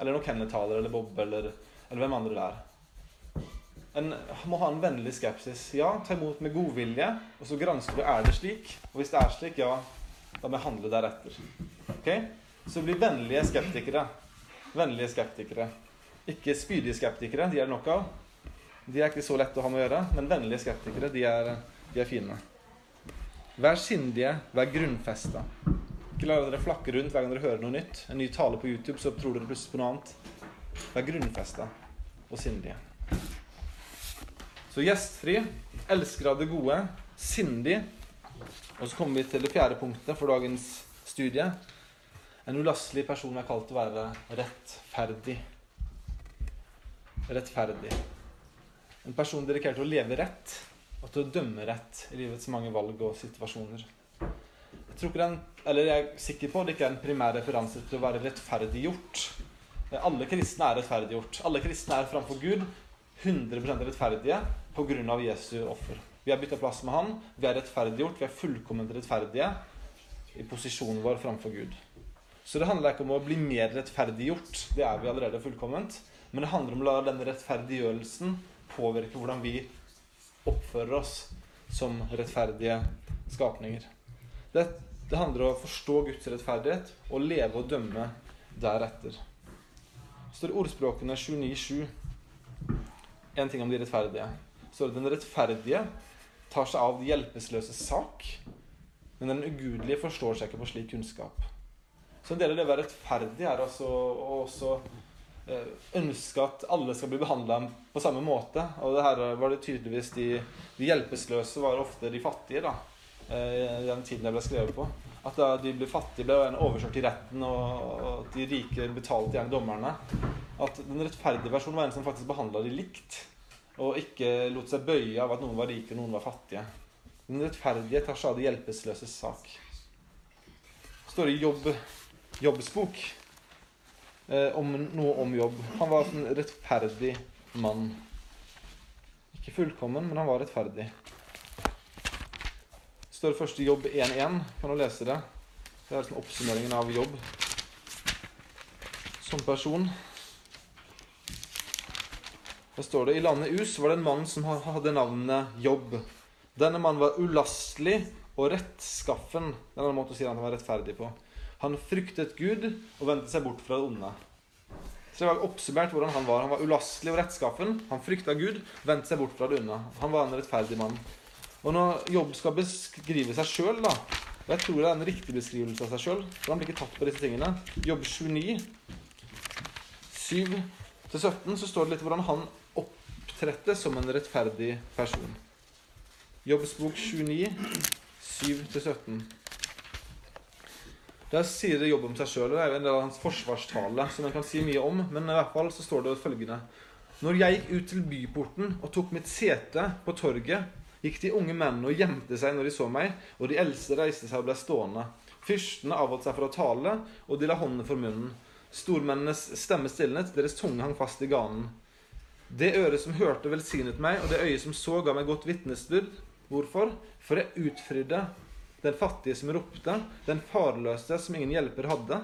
Eller når Kenneth taler, eller Bob, eller, eller hvem andre det er. En må ha en vennlig skepsis. Ja, ta imot med godvilje, og så gransker du er det slik. Og hvis det er slik, ja, da må jeg handle deretter. Ok? Så bli vennlige skeptikere. Vennlige skeptikere. Ikke spydige skeptikere, de er det nok av. De er ikke så lette å ha med å gjøre, men vennlige skeptikere, de er, de er fine. Vær sindige, vær grunnfesta. Ikke la dere flakke rundt hver gang dere hører noe nytt. En ny tale på YouTube, så tror dere plutselig på noe annet. Vær grunnfesta og sindige. Så gjestfri, elsker av det gode, sindig. Og så kommer vi til det fjerde punktet for dagens studie. En ulastelig person er kalt å være rettferdig. Rettferdig. En person dedikert til å leve rett og til å dømme rett i livets mange valg og situasjoner. Jeg, tror ikke den, eller jeg er sikker på at det ikke er en primær referanse til å være rettferdiggjort. Alle kristne er rettferdiggjort. Alle kristne er framfor Gud 100% rettferdige pga. Jesu offer. Vi har bytta plass med han, vi er rettferdiggjort, vi er fullkomment rettferdige i posisjonen vår framfor Gud. Så det handler ikke om å bli mer rettferdiggjort, det er vi allerede fullkomment. Men det handler om å la denne rettferdiggjørelsen påvirke hvordan vi oppfører oss som rettferdige skapninger. Det, det handler om å forstå Guds rettferdighet og leve og dømme deretter. Så står ordspråkene 29.7 en ting om de rettferdige står det den rettferdige tar seg av de hjelpeløses sak, men den ugudelige forstår seg ikke på slik kunnskap. Så en del av det å være rettferdig er altså å også eh, ønske at alle skal bli behandla på samme måte. Og det her var det tydeligvis de, de hjelpeløse var ofte de fattige, da. Eh, I den tiden jeg ble skrevet på. At da de ble fattige, ble overkjørt i retten, og at de rike betalte gjerne dommerne. At den rettferdige versjonen var en som faktisk behandla de likt og ikke lot seg bøye av at noen var rike og noen var fattige. Den rettferdige tar seg av de hjelpeløses sak. Det står i jobb, Jobbs bok eh, om noe om jobb. Han var en rettferdig mann. Ikke fullkommen, men han var rettferdig. Det står først i Jobb 1.1. Kan du lese det? Det er sånn oppsummeringen av jobb som person. Da står det i landet Us var det en mann som hadde navnet Jobb. Denne mannen var ulastelig og rettskaffen. Det er en måte å si at han var rettferdig på. Han fryktet Gud og vendte seg bort fra det onde. Så det var oppsummert hvordan Han var Han var ulastelig og rettskaffen. Han frykta Gud, vendte seg bort fra det onde. Han var en rettferdig mann. Og når Jobb skal beskrive seg sjøl, da og Jeg tror det er en riktig beskrivelse av seg sjøl, for han blir ikke tatt på disse tingene. Jobb 29, 7-17, så står det litt hvordan han opptredte som en rettferdig person. Jobbs bok 29, 7-17. Der sier det jobb om seg sjøl. Det er jo en del av hans forsvarstale som en kan si mye om. Men i hvert fall så står det følgende Når jeg gikk ut til byporten og tok mitt sete på torget, gikk de unge mennene og gjemte seg når de så meg, og de eldste reiste seg og ble stående. Fyrstene avholdt seg fra å tale, og de la håndene for munnen. Stormennenes stemme stilnet, deres tunge hang fast i ganen. Det øret som hørte, velsignet meg, og det øyet som så, ga meg godt vitnesbyrd. Hvorfor? For jeg utfridde den fattige som ropte, den farløse som ingen hjelper hadde.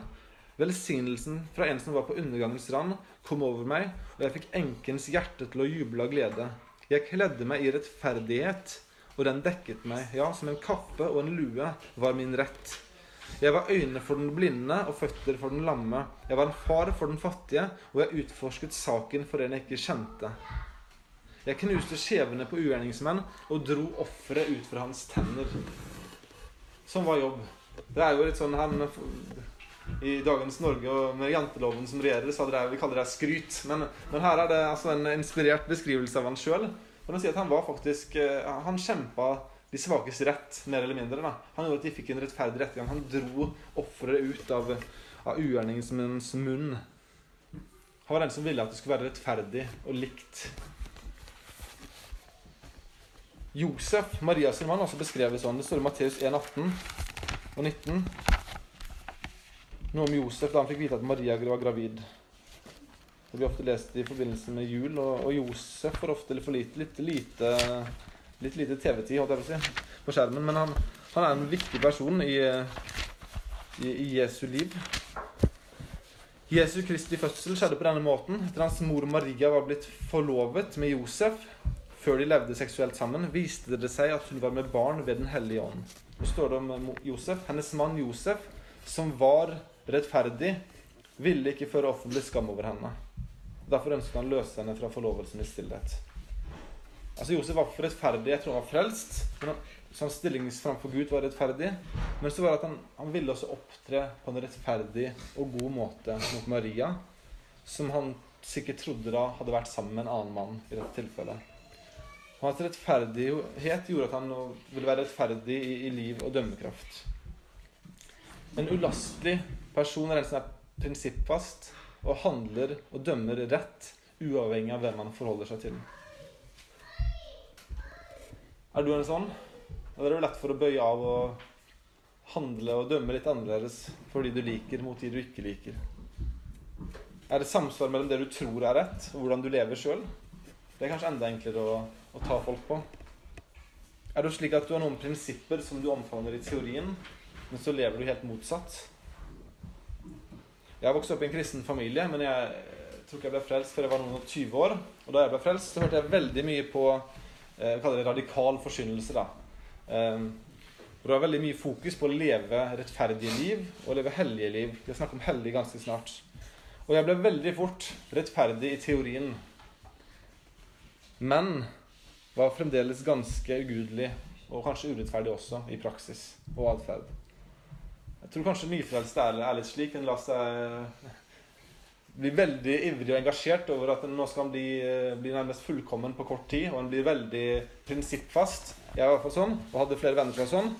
Velsignelsen fra en som var på undergangens rand, kom over meg, og jeg fikk enkens hjerte til å juble av glede. Jeg kledde meg i rettferdighet, og den dekket meg. Ja, som en kappe og en lue var min rett. Jeg var øyne for den blinde og føtter for den lamme. Jeg var en far for den fattige, og jeg utforsket saken for en jeg ikke kjente. Jeg knuste skjevene på ugjerningsmenn og dro offeret ut fra hans tenner som var jobb. Det er jo litt sånn her I dagens Norge og med janteloven som regjerer, så det, vi kaller det skryt. Men, men, her er det altså en inspirert beskrivelse av han sjøl. Si at han var faktisk eh, Han kjempa de svakes rett, mer eller mindre. Da. Han gjorde at de fikk en rettferdig rettergang. Han dro offeret ut av, av ugjerningsmennens munn. Han var den som ville at det skulle være rettferdig og likt. Josef, Marias mann, også beskrevet sånn. Det står i Matteus 1, 18 og 19. Noe om Josef da han fikk vite at Maria var gravid. Det blir ofte lest i forbindelse med jul, og, og Josef får ofte for lite, litt lite, litt lite TV-tid holdt jeg på, si, på skjermen. Men han, han, er en viktig person i, i, i Jesu liv. Jesu Kristi fødsel skjedde på denne måten. Etter hans mor Maria var blitt forlovet med Josef, før de levde seksuelt sammen, viste det seg at hun var med barn ved Den hellige ånd. Nå står det om Josef. Hennes mann Josef, som var rettferdig, ville ikke føre offentlig skam over henne. Derfor ønsket han å løse henne fra forlovelsen i stillhet. Altså Josef var for rettferdig. Jeg tror han var frelst. Men han, så hans stilling framfor Gud var rettferdig. Men så var det at han, han ville også opptre på en rettferdig og god måte mot Maria, som han sikkert trodde da hadde vært sammen med en annen mann i dette tilfellet. Hans rettferdighet gjorde at han ville være rettferdig i, i liv og dømmekraft. En ulastelig person er en som er prinsippfast og handler og dømmer rett, uavhengig av hvem han forholder seg til. Er du en sånn? Da er det lett for å bøye av og handle og dømme litt annerledes fordi du liker, mot de du ikke liker? Er det samsvar mellom det du tror er rett, og hvordan du lever sjøl? Det er kanskje enda enklere å å ta folk på? Er det slik at du har noen prinsipper som du omfavner i teorien, men så lever du helt motsatt? Jeg har vokst opp i en kristen familie, men jeg tror ikke jeg ble frelst før jeg var noen og 20 år. Og da jeg ble frelst, så hørte jeg veldig mye på eh, det radikal forkynnelse. da. Eh, det var veldig mye fokus på å leve rettferdige liv og leve hellige liv. Vi snakker om hellig ganske snart. Og jeg ble veldig fort rettferdig i teorien. Men var fremdeles ganske ugudelig og kanskje urettferdig også i praksis og atferd. Jeg tror kanskje nyfrelste er, er litt slik. En lar seg bli veldig ivrig og engasjert over at nå skal bli, bli, nærmest fullkommen på kort tid. Og han blir veldig prinsippfast. Jeg var i hvert fall sånn, og hadde flere venner fra sånn.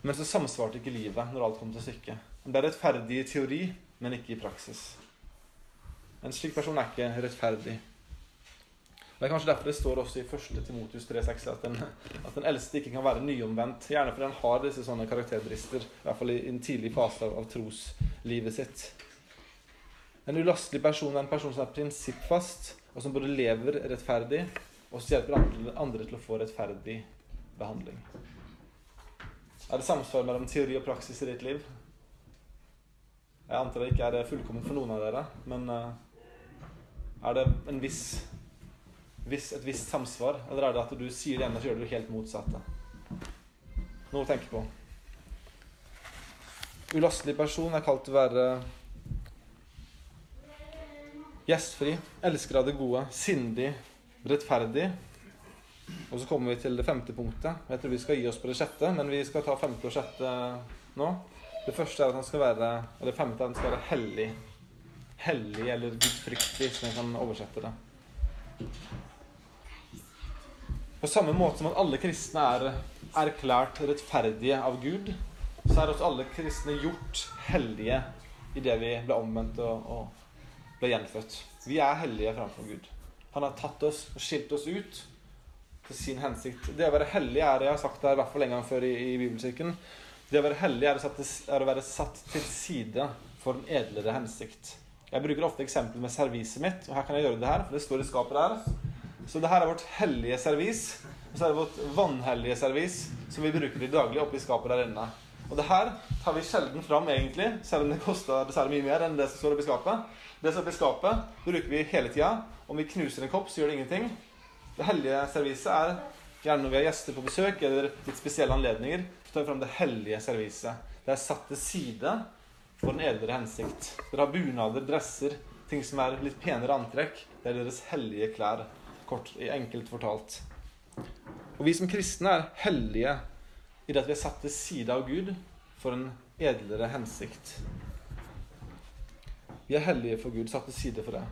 Men så samsvarte ikke livet når alt kom til stykket. Han ble rettferdig i teori, men ikke i praksis. En slik person er ikke rettferdig. Det er kanskje derfor det står også i 1. Timotius 3,6 at, den, at den eldste ikke kan være nyomvendt. Gjerne fordi han har disse sånne karakterbrister, i hvert fall i en tidlig fase av, av troslivet sitt. En ulastelig person er en person som er prinsippfast, og som både lever rettferdig, og som hjelper andre, andre til å få rettferdig behandling. Er det samsvar mellom teori og praksis i ditt liv? Jeg antar det ikke er fullkomment for noen av dere, men uh, Er det en viss, viss, et visst samsvar, eller er det at du sier det ene, så gjør du det helt motsatte? Noe å tenke på. Ulastelig person er kalt å være gjestfri, elsker av det gode, sindig, rettferdig. Og så kommer vi til det femte punktet. Jeg tror vi skal gi oss på det sjette, men vi skal ta femte og sjette nå. Det første er at han skal være Og det femte er at han skal være hellig. Hellig eller gudfryktig, som jeg kan oversette det. På samme måte som at alle kristne er erklært rettferdige av Gud, så er også alle kristne gjort hellige idet vi ble omvendt og, og ble gjenfødt. Vi er hellige framfor Gud. Han har tatt oss og skilt oss ut til sin hensikt. Det å være hellig er Jeg har sagt det i hvert fall en gang før i, i Bibelkirken. Det å være hellig er er å være satt til side for en edlere hensikt. Jeg bruker ofte eksempel med serviset mitt, og her kan jeg gjøre det her, for det står i skapet der. Så det her er vårt hellige servis. Og så er det vårt vannhellige servis, som vi bruker i daglig oppi skapet der inne. Og det her tar vi sjelden fram, egentlig, selv om det koster dessverre mye mer enn det som står oppi skapet. Det som er oppi skapet, bruker vi hele tida. Om vi knuser en kopp, så gjør det ingenting. Det hellige serviset er gjerne når vi har gjester på besøk eller litt spesielle anledninger. Så tar vi fram det hellige serviset. Det er satt til side for en edlere hensikt. Dere har bunader, dresser, ting som er litt penere antrekk. Det er deres hellige klær, kort, enkelt fortalt. Og vi som kristne er hellige i det at vi er satt til side av Gud for en edlere hensikt. Vi er hellige for Gud, satt til side for det.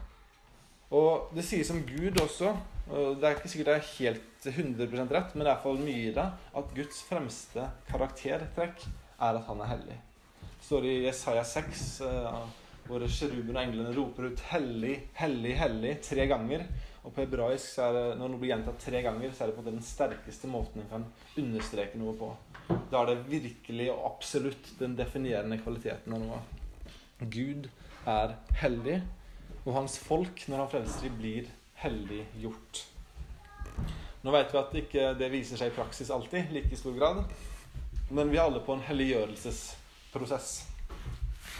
Og det sies om Gud også, og det er ikke sikkert det er helt 100% rett, men det er iallfall mye i det, at Guds fremste karaktertrekk er at han er hellig. Det står i Jesaja 6, uh, hvor sjeruben og englene roper ut 'hellig, hellig, hellig' tre ganger. Og på hebraisk, så er det, når noe blir gjentatt tre ganger, så er det på den sterkeste måten en kan understreke noe på. Da er det virkelig og absolutt den definerende kvaliteten av noe. Gud er hellig, og hans folk, når han frelser dem, blir helliggjort. Nå vet vi at ikke det viser seg i praksis alltid, like i stor grad. Men vi er alle på en helliggjørelsesprosess.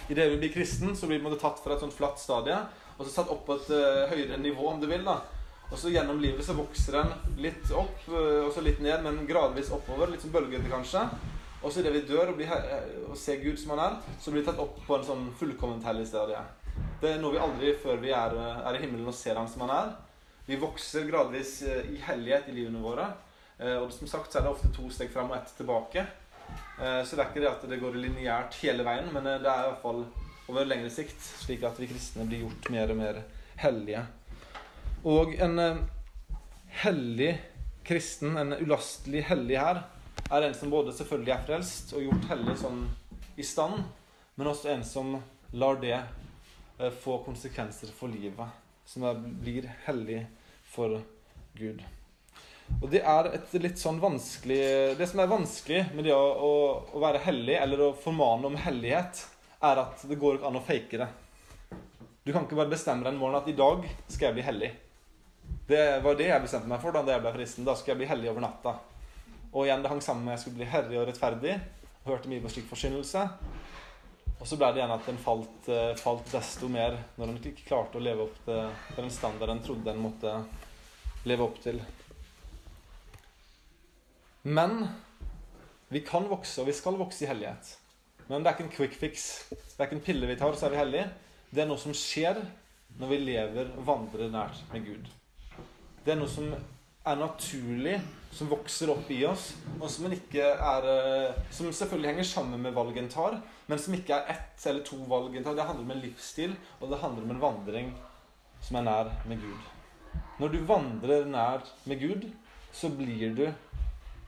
Idet vi blir kristen, så blir vi tatt fra et sånt flatt stadie og så satt opp på et uh, høyere nivå, om du vil. da. Og så gjennom livet så vokser den litt opp, uh, og så litt ned, men gradvis oppover. Litt som bølgete, kanskje. Og så idet vi dør og, blir, og, ser Gud som han er, så blir vi tatt opp på en sånn fullkomment hellig stadie. Det er noe vi aldri før vi er, er, i himmelen og ser ham som han er. Vi vokser gradvis i hellighet i livene våre. og som sagt så er det ofte to steg fram og ett tilbake. så det er ikke det at det går lineært hele veien, men det er i hvert fall over lengre sikt, slik at vi kristne blir gjort mer og mer hellige. Og en eh, hellig kristen, en ulastelig hellig her, er en som både selvfølgelig er frelst og gjort hellig sånn i stand, men også en som lar det eh, få konsekvenser for livet. Som blir hellig for Gud. Og det er et litt sånn vanskelig Det som er vanskelig med det å, å, å være hellig, eller å formane om hellighet, er at det går ikke an å fake det. Du kan ikke bare bestemme deg en morgen at i dag skal jeg bli hellig. Det var det jeg bestemte meg for da jeg ble kristen. Da skal jeg bli hellig over natta. Og igjen, det hang sammen med at jeg skulle bli herlig og rettferdig. Hørte mye på slik forkynnelse. Og så ble det igjen at den falt, eh, falt, desto mer når den ikke klarte å leve opp til, til den standarden en trodde den måtte leve opp til. Men vi kan vokse, og vi skal vokse i hellighet. Men det er ikke en quick fix. Det er ikke en pille vi tar, så er vi hellige. Det er noe som skjer når vi lever og vandrer nært med Gud. Det er noe som er naturlig, som vokser opp i oss, og som, er, eh, som selvfølgelig henger sammen med valg en tar, men som ikke er ett eller to valg en tar. Det handler om en livsstil, og det handler om en vandring som er nær med Gud. Når du vandrer nær med Gud, så blir du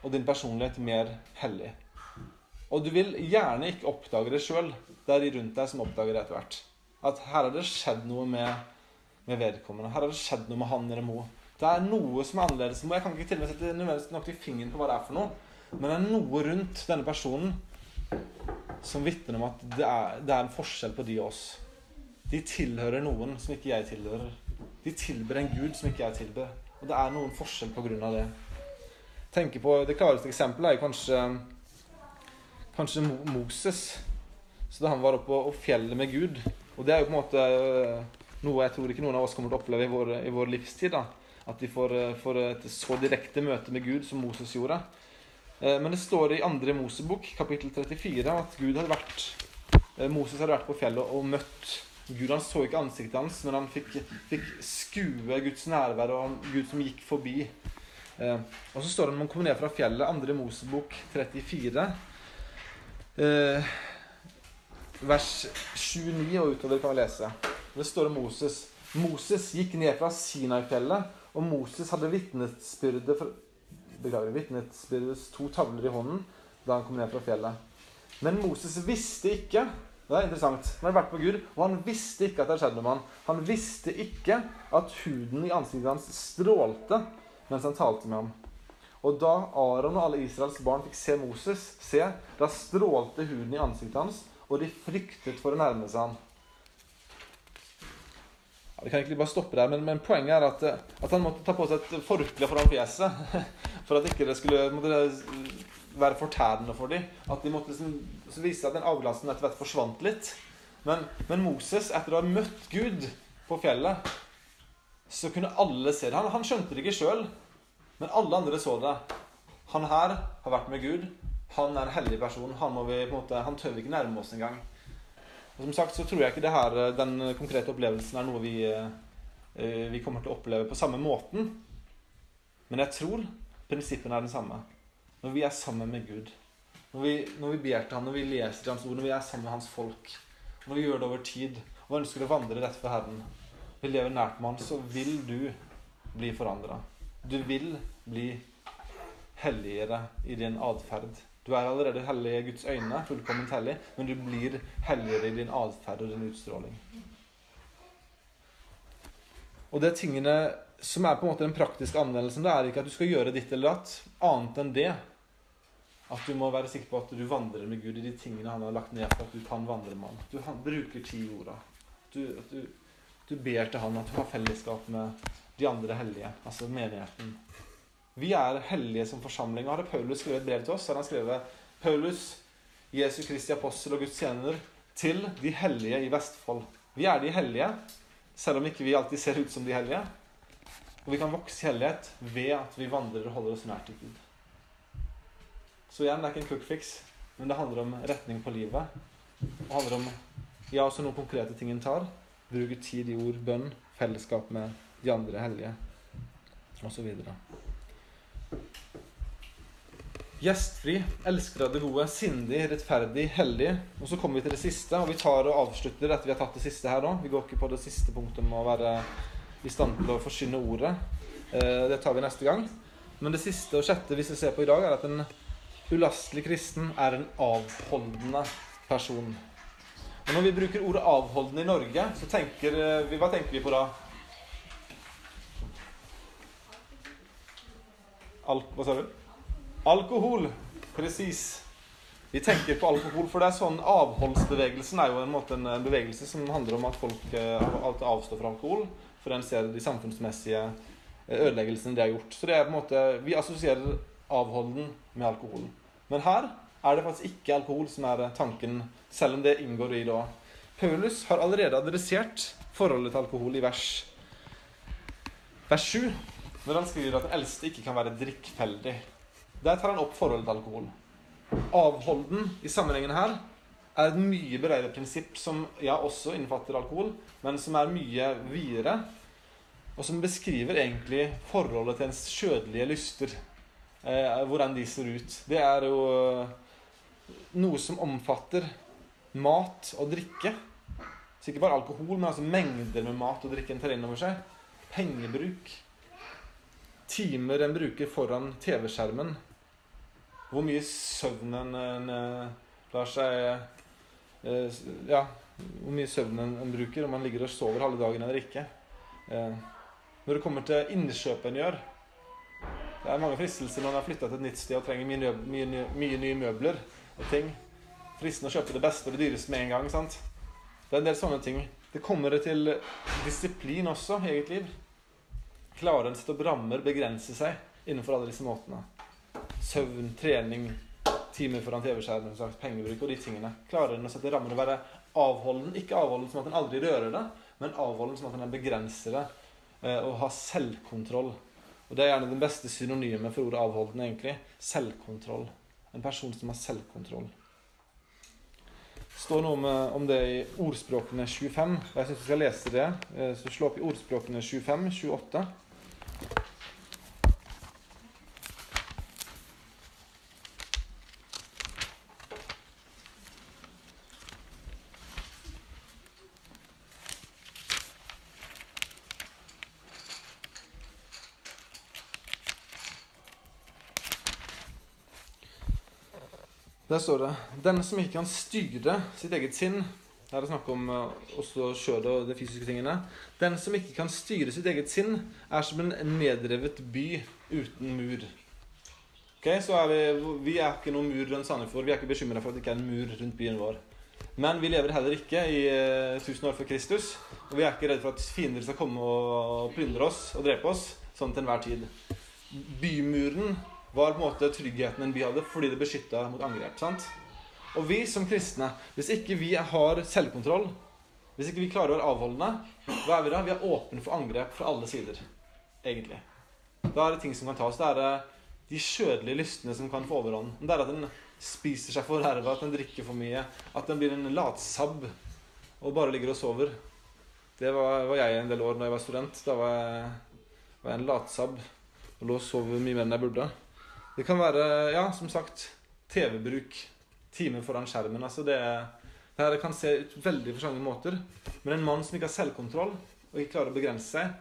og din personlighet mer hellig. Og du vil gjerne ikke oppdage det sjøl. Det er de rundt deg som oppdager det etter hvert. At her har det skjedd noe med, med vedkommende. Her har det skjedd noe med han eller mo. Det er noe som er annerledes. Jeg kan ikke til og med sette nødvendigvis nok til fingeren på hva det er for noe. Men det er noe rundt denne personen som vitner om at det er, det er, en forskjell på de og oss. De tilhører noen som ikke jeg tilhører. De tilber en gud som ikke jeg tilber. Og det er noen forskjell på grunn av det. Tenker på, Det klareste eksempelet er kanskje kanskje Moses. Så da han var oppe på fjellet med Gud Og det er jo på en måte Noe jeg tror ikke noen av oss kommer til å oppleve i vår, i vår livstid. da. At de får, eh, får, et så direkte møte med Gud som Moses gjorde. Eh, men det står i andre Mosebok, kapittel 34, at Gud hadde vært, Moses hadde vært på fjellet og møtt Gud. Han så ikke ansiktet hans, men han fikk, fikk skue Guds nærvær og Gud som gikk forbi. Eh, og så står det når man kommer ned fra fjellet, andre Mosebok 34, eh, vers 29 og utover kan vi lese. Det står om Moses. Moses gikk ned fra Sinai-fjellet, og Moses hadde vitnesbyrdet beklager, vitnesbyrdets to tavler i hånden da han kom ned fra fjellet. Men Moses visste ikke det er interessant. Han hadde vært på Gud, og han visste ikke at det skjedde med ham. Han visste ikke at huden i ansiktet hans strålte mens han talte med ham. Og da Aron og alle Israels barn fikk se Moses, se, da strålte huden i ansiktet hans, og de fryktet for å nærme seg ham. Vi kan egentlig bare stoppe der, men, men poenget er at, at, han måtte ta på seg et forkle foran fjeset for at ikke det skulle måtte være fortærende for dem. At de måtte liksom, så viste at den avglansen etter hvert forsvant litt. Men, men Moses, etter å ha møtt Gud på fjellet, så kunne alle se det. Han, han skjønte det ikke sjøl, men alle andre så det. Han her har vært med Gud. Han er en hellig person. Han, vi, måte, han tør vi ikke nærme oss engang. Og som sagt så tror jeg ikke det her, den konkrete opplevelsen er noe vi, eh, vi kommer til å oppleve på samme måten. Men jeg tror prinsippene er den samme. Når vi er sammen med Gud, når vi, når vi ber til ham, når vi leser Hans ord, når vi er sammen med Hans folk, når vi gjør det over tid og ønsker å vandre rett for Herren, vi lever nært med Han, så vil du bli forandra. Du vil bli helligere i din atferd. Du er allerede hellig i Guds øyne, fullkomment hellig, men du blir helligere i din atferd og din utstråling. Og det tingene som er på en måte den praktiske anvendelsen, det er ikke at du skal gjøre ditt eller datt, annet enn det at du må være sikker på at du vandrer med Gud i de tingene han har lagt ned for at du kan vandre med han. Du bruker tid i orda. Du, du, du ber til han at du har fellesskap med de andre hellige, altså menigheten. Vi er hellige som forsamling. Og hadde Paulus skrevet et brev til oss, hadde han skrevet Paulus, Jesu Kristi apostel og Guds tjener, til de hellige i Vestfold. Vi er de hellige, selv om ikke vi alltid ser ut som de hellige. Og vi kan vokse i hellighet ved at vi vandrer og holder oss nær til Gud. Så igjen, det er ikke en quick fix, men det handler om retning på livet. Det handler om ja, også noen konkrete ting en tar. Bruke tid i ord, bønn, fellesskap med de andre hellige osv. Gjestfri, elsker av det gode, sindig, rettferdig, heldig. Og så kommer vi til det siste, og vi tar og avslutter etter vi har tatt det siste her òg. Vi går ikke på det siste punktet med å være i stand til å forsyne ordet. Eh, det tar vi neste gang. Men det siste og sjette vi skal se på i dag, er at en ulastelig kristen er en avholdende person. Og når vi bruker ordet 'avholdende' i Norge, så tenker eh, vi Hva tenker vi på da? Al hva sa du? Alkohol. Presis. Vi tenker på alkohol, for det er sånn avholdsbevegelsen er jo en, måte, en bevegelse som handler om at folk eh, alltid avstår fra alkohol, for en ser de samfunnsmessige eh, ødeleggelsene de har gjort. Så det er på en måte, Vi assosierer avholden med alkoholen. Men her er det faktisk ikke alkohol som er tanken, selv om det inngår i òg. Paulus har allerede adressert forholdet til alkohol i vers, vers 7, når han skriver at den eldste ikke kan være drikkfeldig. Der tar han opp forholdet til alkohol. Avholden i sammenhengen her er et mye bredere prinsipp som ja, også innfatter alkohol, men som er mye videre, og som beskriver egentlig forholdet til ens kjødelige lyster. Eh, hvordan de ser ut. Det er jo noe som omfatter mat og drikke. Så ikke bare alkohol, men altså mengder med mat og drikke en tar inn over seg. Pengebruk. Timer en bruker foran TV-skjermen. Hvor mye søvn en, en, eh, lar seg eh, Ja, hvor mye søvn en, en, bruker, om man ligger og sover halve dagen eller ikke. Eh, når det kommer til innkjøp en gjør Det er mange fristelser når en har flytta til et nytt sted og trenger mye, mye, mye nye møbler og ting. Fristende å kjøpe det beste og det dyreste med en gang. sant? Det er en del sånne ting. Det kommer til disiplin også i eget liv. Klarer en å sette rammer, begrense seg innenfor alle disse måtene. Søvn, trening, timer foran TV-skjermen, pengebruk og de tingene. Klarer en å sette rammer og være avholden? Ikke avholden som at en aldri rører det, men avholden som at den er det. eh, og har selvkontroll. Og Det er gjerne den beste synonymet for ordet avholden. egentlig. Selvkontroll. En person som har selvkontroll. Står noe om, om det i Ordspråkene 25. og Jeg syns vi skal lese det. Eh, så Slå opp i Ordspråkene 25, 28. Der står det Den som ikke kan styre sitt eget sinn Her er det snakk om uh, også kjødet og de fysiske tingene. Den som ikke kan styre sitt eget sinn, er som en nedrevet by uten mur. Ok, så er Vi vi er ikke noen mur rundt Sandefjord. Vi er ikke bekymra for at det ikke er en mur rundt byen vår. Men vi lever heller ikke i uh, 1000 år før Kristus. Og vi er ikke redd for at fiender skal komme og plyndre oss og drepe oss sånn til enhver tid. Bymuren var på en måte tryggheten en by hadde, fordi det beskytta mot angrep. sant? Og vi som kristne, hvis ikke vi har selvkontroll, hvis ikke vi klarer å være avholdende, hva er vi da? Vi er åpne for angrep fra alle sider, egentlig. Da er det ting som kan tas. Det er eh, de kjødelige lystene som kan få overhånd. Det er at en spiser seg for ræva, at en drikker for mye, at en blir en latsabb og bare ligger og sover. Det var, var jeg en del år da jeg var student. Da var jeg, var jeg en latsabb og lå og sov mye mer enn jeg burde. Det kan være, ja, som sagt, TV-bruk. Timer foran skjermen. altså det, det kan se ut veldig forskjellige måter. Men en mann som ikke har selvkontroll og ikke klarer å begrense seg,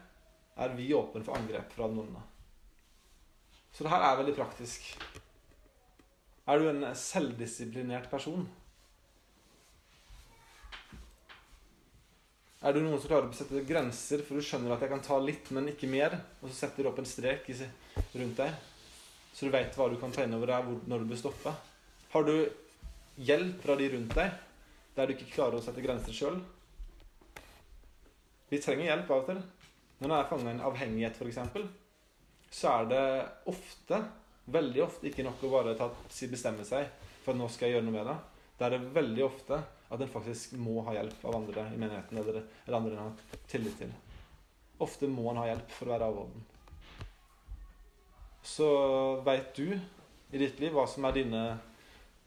er vi åpne for angrep fra onde. Så det her er veldig praktisk. Er du en selvdisiplinert person? Er du noen som klarer å sette grenser, for du skjønner at jeg kan ta litt, men ikke mer, og så setter du opp en strek rundt deg? Så du veit hva du kan ta inn over deg når du bør stoppe? Har du hjelp fra de rundt deg der du ikke klarer å sette grenser sjøl? Vi trenger hjelp av og til. Når jeg er fanga i en avhengighet, f.eks., så er det ofte, veldig ofte, ikke nok å bare ta, bestemme seg for at nå skal jeg gjøre noe med det. Da er det veldig ofte at en faktisk må ha hjelp av andre i menigheten eller, eller andre en har tillit til. Ofte må en ha hjelp for å være avholden så veit du i ditt liv hva som er dine,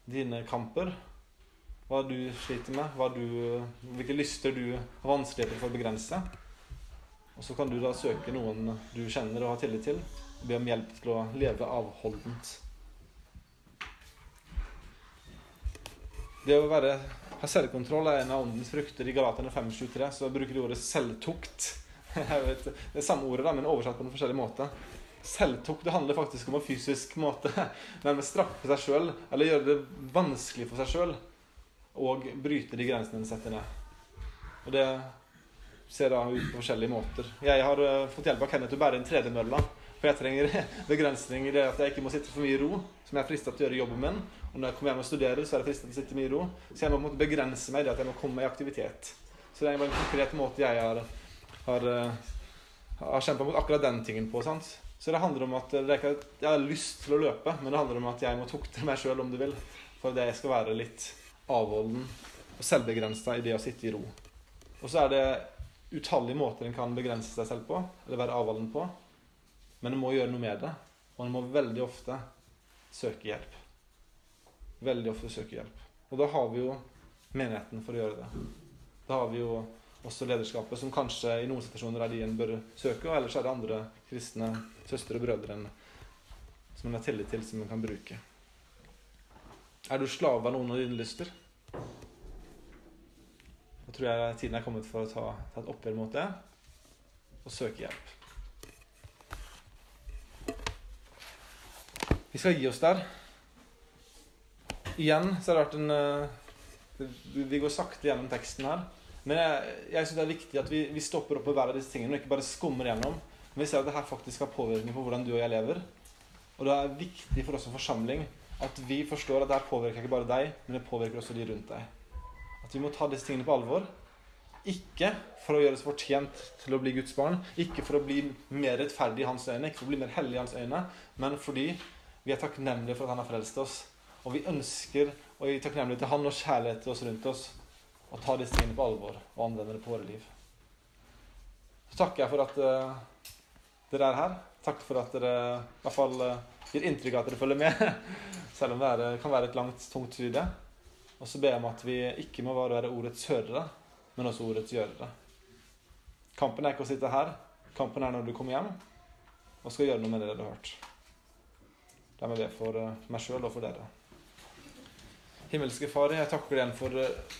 dine kamper. Hva du sliter med, du, hvilke lyster du har vanskeligheter for å begrense. Og så kan du da søke noen du kjenner og har tillit til, og be om hjelp til å leve avholdent. Det å være, ha selvkontroll er en av åndens frukter. I Galaterne 5.23 så bruker de ordet selvtukt. Vet, det er samme ordet, da, men oversatt på en forskjellig måte. Selvtukt det handler faktisk om å fysisk måte nærmest straffe seg sjøl eller gjøre det vanskelig for seg sjøl og bryte de grensene en setter ned. Og det ser da ut på forskjellige måter. Jeg har uh, fått hjelp av Kenneth til å bære inn tredemølla. For jeg trenger begrensning i det at jeg ikke må sitte for mye i ro, som jeg er frista til å gjøre jobben min. Og når jeg kommer hjem og studerer, så er jeg frista til å sitte mye i ro. Så jeg må begrense meg i det at jeg må komme meg i aktivitet. Så det er bare en konkret måte jeg har, har, uh, har kjempa mot akkurat den tingen på. sant? Så det handler om at det er ikke at jeg har lyst til å løpe, men det handler om at jeg må tukte meg sjøl, om du vil, for at jeg skal være litt avholden og selvbegrensa i det å sitte i ro. Og så er det utallige måter en kan begrense seg selv på, eller være avholden på. Men en må gjøre noe med det, og en må veldig ofte søke hjelp. Veldig ofte søke hjelp. Og da har vi jo menigheten for å gjøre det. Da har vi jo også lederskapet, som kanskje i noen situasjoner er de en bør søke, og ellers er det andre kristne søstre og brødre som en har tillit til, som en kan bruke. Er du slave av noen av dine lyster? Da tror jeg tiden er kommet for å ta, ta et oppgjør mot det og søke hjelp. Vi skal gi oss der. Igjen så har det vært en eh, Vi går sakte gjennom teksten her. Men jeg, jeg syns det er viktig at vi, vi, stopper opp på hver av disse tingene og ikke bare skummer gjennom. Men vi ser at det her faktisk har påvirkning på hvordan du og jeg lever. Og det er viktig for oss som forsamling at vi forstår at det her påvirker ikke bare deg, men det påvirker også de rundt deg. At vi må ta disse tingene på alvor. Ikke for å gjøre oss fortjent til å bli Guds barn, ikke for å bli mer rettferdig i hans øyne, ikke for å bli mer hellig i hans øyne, men fordi vi er takknemlige for at han har frelst oss. Og vi ønsker å gi takknemlighet til han og kjærlighet til oss rundt oss og ta disse tingene på alvor og anvende det på våre liv. Så takker jeg for at uh, dere er her. Takk for at dere i hvert fall uh, gir inntrykk av at dere følger med. Selv om det er, kan være et langt, tungt studie. Og så ber jeg om at vi ikke må bare være ordets hørere, men også ordets gjørere. Kampen er ikke å sitte her. Kampen er når du kommer hjem og skal gjøre noe med det du har hørt. La meg be for meg sjøl og for dere. Himmelske Far, jeg takker deg igjen for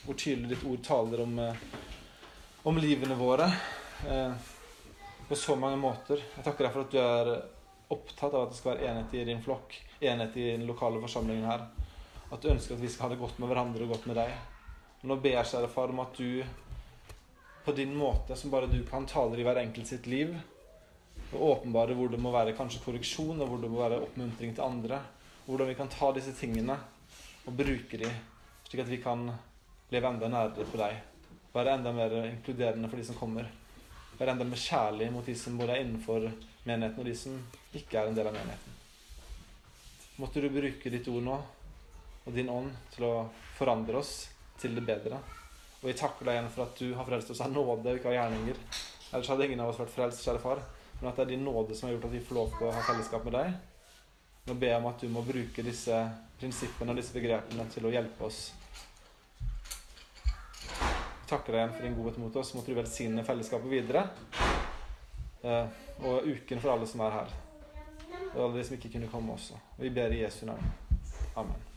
hvor tydelig ditt ord taler om, om livene våre eh, på så mange måter. Jeg takker deg for at du er opptatt av at det skal være enhet i din flokk, enhet i den lokale forsamlingen her. At du ønsker at vi skal ha det godt med hverandre og godt med deg. Nå ber jeg, kjære far, om at du på din måte, som bare du kan, taler i hver enkelt sitt liv og åpenbare hvor det må være kanskje korreksjon, og hvor det må være oppmuntring til andre. Hvordan vi kan ta disse tingene og bruke dem, slik at vi kan leve enda nærere på deg. Være enda mer inkluderende for de som kommer. Være enda mer kjærlig mot de som både er innenfor menigheten, og de som ikke er en del av menigheten. Måtte du bruke ditt ord nå og din ånd til å forandre oss til det bedre. Og vi takker deg igjen for at du har frelst oss av nåde og ikke av gjerninger. Ellers hadde ingen av oss vært frelst, kjære far men at det er din nåde som har gjort at vi får lov til å ha fellesskap med deg. Nå ber jeg om at du må bruke disse prinsippene og disse begrepene til å hjelpe oss. Jeg takker deg igjen for din godhet mot oss. Måtte du velsigne fellesskapet videre. Eh, og uken for alle som er her. Og alle de som ikke kunne komme også. Vi ber i Jesu navn. Amen.